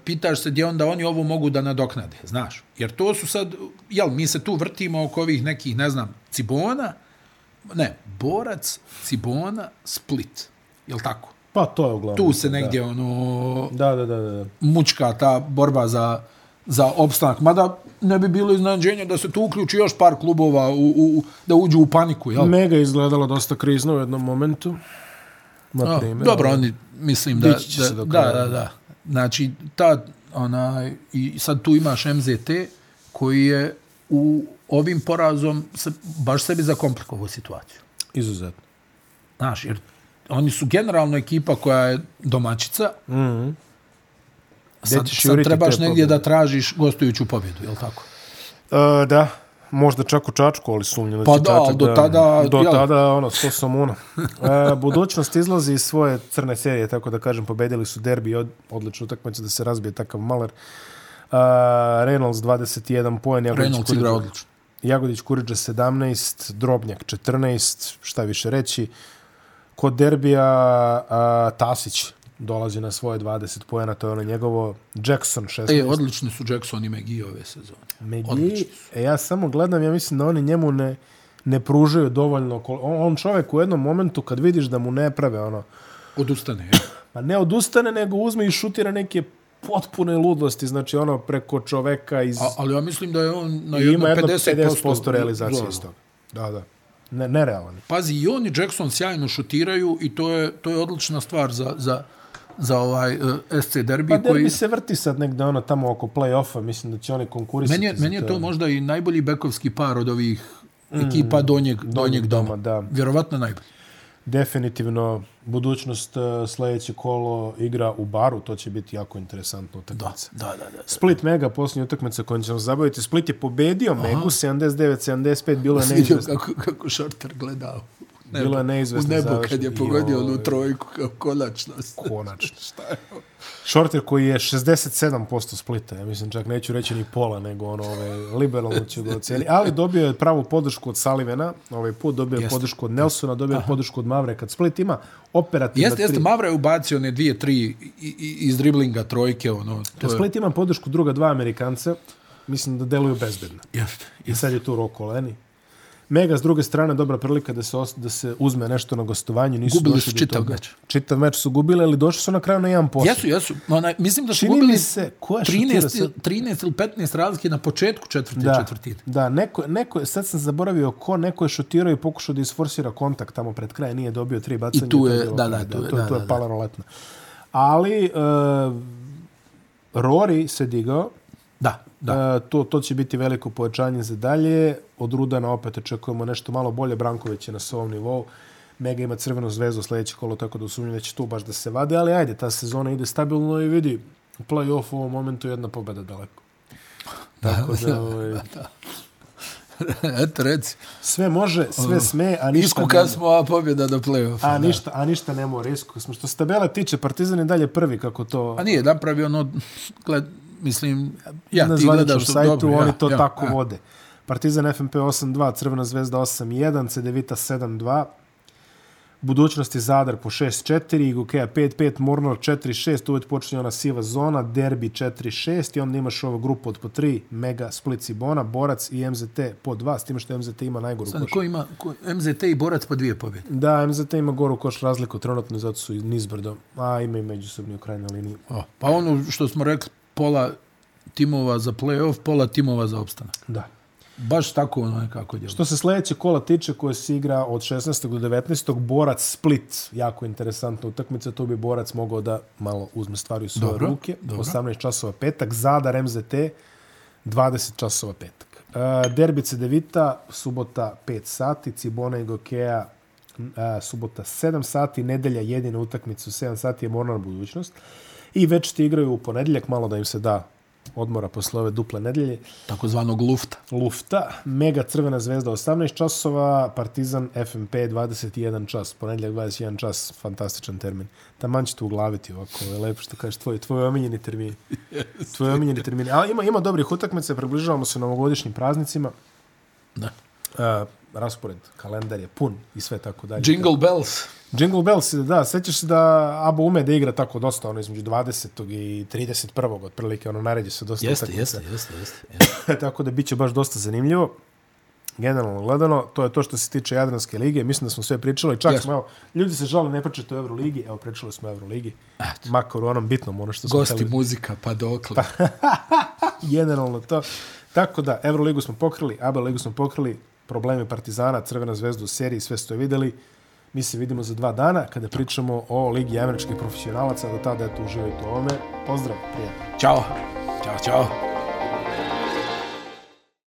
pitaš se gdje onda oni ovo mogu da nadoknade, znaš. Jer to su sad, jel, mi se tu vrtimo oko ovih nekih, ne znam, Cibona, ne, Borac, Cibona, Split, jel tako? Pa to je uglavnom. Tu se negdje, da. ono, da, da, da, da. mučka ta borba za, za opstanak. Mada ne bi bilo iznadženje da se tu uključi još par klubova u, u, da uđu u paniku. Jel? Mega izgledalo dosta krizno u jednom momentu. Na primjer. Dobro, oni mislim da... Da, da, da, da. Znači, ta, ona, i sad tu imaš MZT koji je u ovim porazom se, baš sebi zakomplikovao situaciju. Izuzetno. Znaš, jer oni su generalno ekipa koja je domaćica, mm -hmm. Sad, sad trebaš negdje pobjede. da tražiš gostujuću pobjedu, je li tako? Uh, da, možda čak u Čačku, ali sumnjam da pa će da, Čačak do tada, do jel? tada, ono, sto sam ono. Uh, budućnost izlazi iz svoje crne serije, tako da kažem, pobedili su derbi od, odličnu utakmicu da se razbije takav maler. Uh, Reynolds 21 poen, Reynolds igra odlično. Jagodić Kuriđa 17, Drobnjak 14, šta više reći. Kod derbija uh, Tasić dolazi na svoje 20 poena, to je ono njegovo Jackson 16. E, odlični su Jackson i McGee ove sezone. McGee, e, ja samo gledam, ja mislim da oni njemu ne, ne pružaju dovoljno. On, on čovjek u jednom momentu kad vidiš da mu ne prave ono... Odustane. Pa ne odustane, nego uzme i šutira neke potpune ludosti, znači ono preko čoveka iz... A, ali ja mislim da je on na jedno 50%, 50 realizacije iz toga. Da, da. Ne, nerealan. Pazi, i on i Jackson sjajno šutiraju i to je, to je odlična stvar za, za, za ovaj uh, eh, SC derbi pa, koji se vrti sad negde ono tamo oko play-offa, mislim da će oni konkurisati. Meni je, meni je to možda i najbolji bekovski par od ovih mm, ekipa donjeg, donjeg, donjeg doma. doma da. Vjerovatno najbolji. Definitivno budućnost uh, sljedeće kolo igra u baru, to će biti jako interesantno utakmica. Da, da, da, da. Split Mega, posljednja utakmica kojom ćemo zabaviti. Split je pobedio Aha. Megu 79-75, bilo je neizvestno. kako, kako Shorter gledao nebo, bilo je neizvesno U nebo kad je pogodio onu trojku kao konačnost. Konačno. Šta je ovo? Shorter koji je 67% splita, ja mislim čak neću reći ni pola, nego ono, ove, liberalno ću ga oceni. Ali dobio je pravu podršku od Salivena, ovaj put dobio je podršku od Nelsona, dobio je podršku od Mavre. Kad Split ima operativna... Jeste, jeste, Mavre je ubacio one dvije, tri iz driblinga trojke. Ono, to Kad Split ima podršku druga dva Amerikanca, mislim da deluju bezbedno. Jeste. I sad je tu Roko Leni Mega, s druge strane, dobra prilika da se, os, da se uzme nešto na gostovanju. Nisu gubili su čitav meč. Čitav meč su gubili, ali došli su na kraju na jedan posao. Jesu, jesu. Ona, mislim da su Čini gubili se, 13, 13 ili 15 razlike na početku četvrte da, četvrtine. Da, neko, neko, sad sam zaboravio ko, neko je šutirao i pokušao da isforsira kontakt tamo pred kraj, nije dobio tri bacanja. I tu je, da, da, tu je, da, da, to je pala roletna. Ali, uh, Rory se digao, Da, da. E, to, to će biti veliko pojačanje za dalje. Od Rudana opet očekujemo nešto malo bolje. Branković je na svom nivou. Mega ima crvenu zvezdu sljedeće kolo, tako da usumnju da će tu baš da se vade. Ali ajde, ta sezona ide stabilno i vidi u play-off u ovom momentu jedna pobeda daleko. Tako da, ovaj... da. Eto, reci. Sve može, sve sme, a ništa... Iskuka smo, a pobjeda do play-offa. A ništa, a ništa ne mora, iskuka smo. Što se tabela tiče, Partizan je dalje prvi, kako to... A nije, napravi ono, gled, mislim, ja, na ti gledaš što sajtu, dobro, oni ja, to ja, tako ja. vode. Partizan FNP 8-2, Crvena zvezda 8-1, Cedevita 7-2, Budućnost je Zadar po 6-4, Igokeja 5-5, Mornor 4-6, uvijek počinje ona siva zona, Derbi 4-6 i onda imaš ovu grupu od po 3, Mega, Split, Cibona, Borac i MZT po 2, s tim što MZT ima najgoru koš. Ko ima ko, MZT i Borac po dvije pobjede? Da, MZT ima goru koš razliku, trenutno zato su nizbrdo, a ima i međusobni u krajnjoj liniji. O, pa ono što smo rekli, pola timova za play-off, pola timova za opstanak. Da. Baš tako ono nekako djelo. Što se sljedeće kola tiče koje se igra od 16. do 19. Borac Split, jako interesantna utakmica, to bi Borac mogao da malo uzme stvari u svoje dobro, ruke. Dobro. 18 časova petak, Zadar MZT, 20 časova petak. Uh, Derbice Devita, subota 5 sati, Cibona i Gokeja, uh, subota 7 sati, nedelja jedina utakmica u 7 sati je morna budućnost. I već ti igraju u ponedjeljak, malo da im se da odmora posle ove duple nedelje. Takozvanog lufta. Lufta. Mega Crvena zvezda 18 časova, Partizan FMP 21 čas, ponedjeljak 21 čas, fantastičan termin. Taman će te uglaviti ovako, je lepo što kažeš, tvoj, tvoj omiljeni termin. Yes. Tvoj omiljeni termin. Ali ima, ima dobrih utakmice, približavamo se novogodišnjim praznicima. Da. Uh, raspored, kalendar je pun i sve tako dalje. Jingle bells. Jingle Bells, da, sećaš se da Abo ume da igra tako dosta, ono između 20. i 31. otprilike, ono naređe se dosta. Jeste, jeste, jeste, jeste. tako da biće baš dosta zanimljivo. Generalno gledano, to je to što se tiče Jadranske lige. Mislim da smo sve pričali. Čak yes. smo, evo, ljudi se žale ne pričati o Euroligi. Evo, pričali smo o Euroligi. Eto. Makar u onom bitnom, ono što smo Gosti, hteli. muzika, pa dokle. Generalno to. Tako da, Euroligu smo pokrili, Abo ligu smo pokrili, problemi Partizana, Crvena zvezda u seriji, sve ste videli. Mi se vidimo za dva dana kada pričamo o Ligi američkih profesionalaca. Do tada, eto, uživajte u ovome. Pozdrav, prijatno. Ćao. Ćao, čao.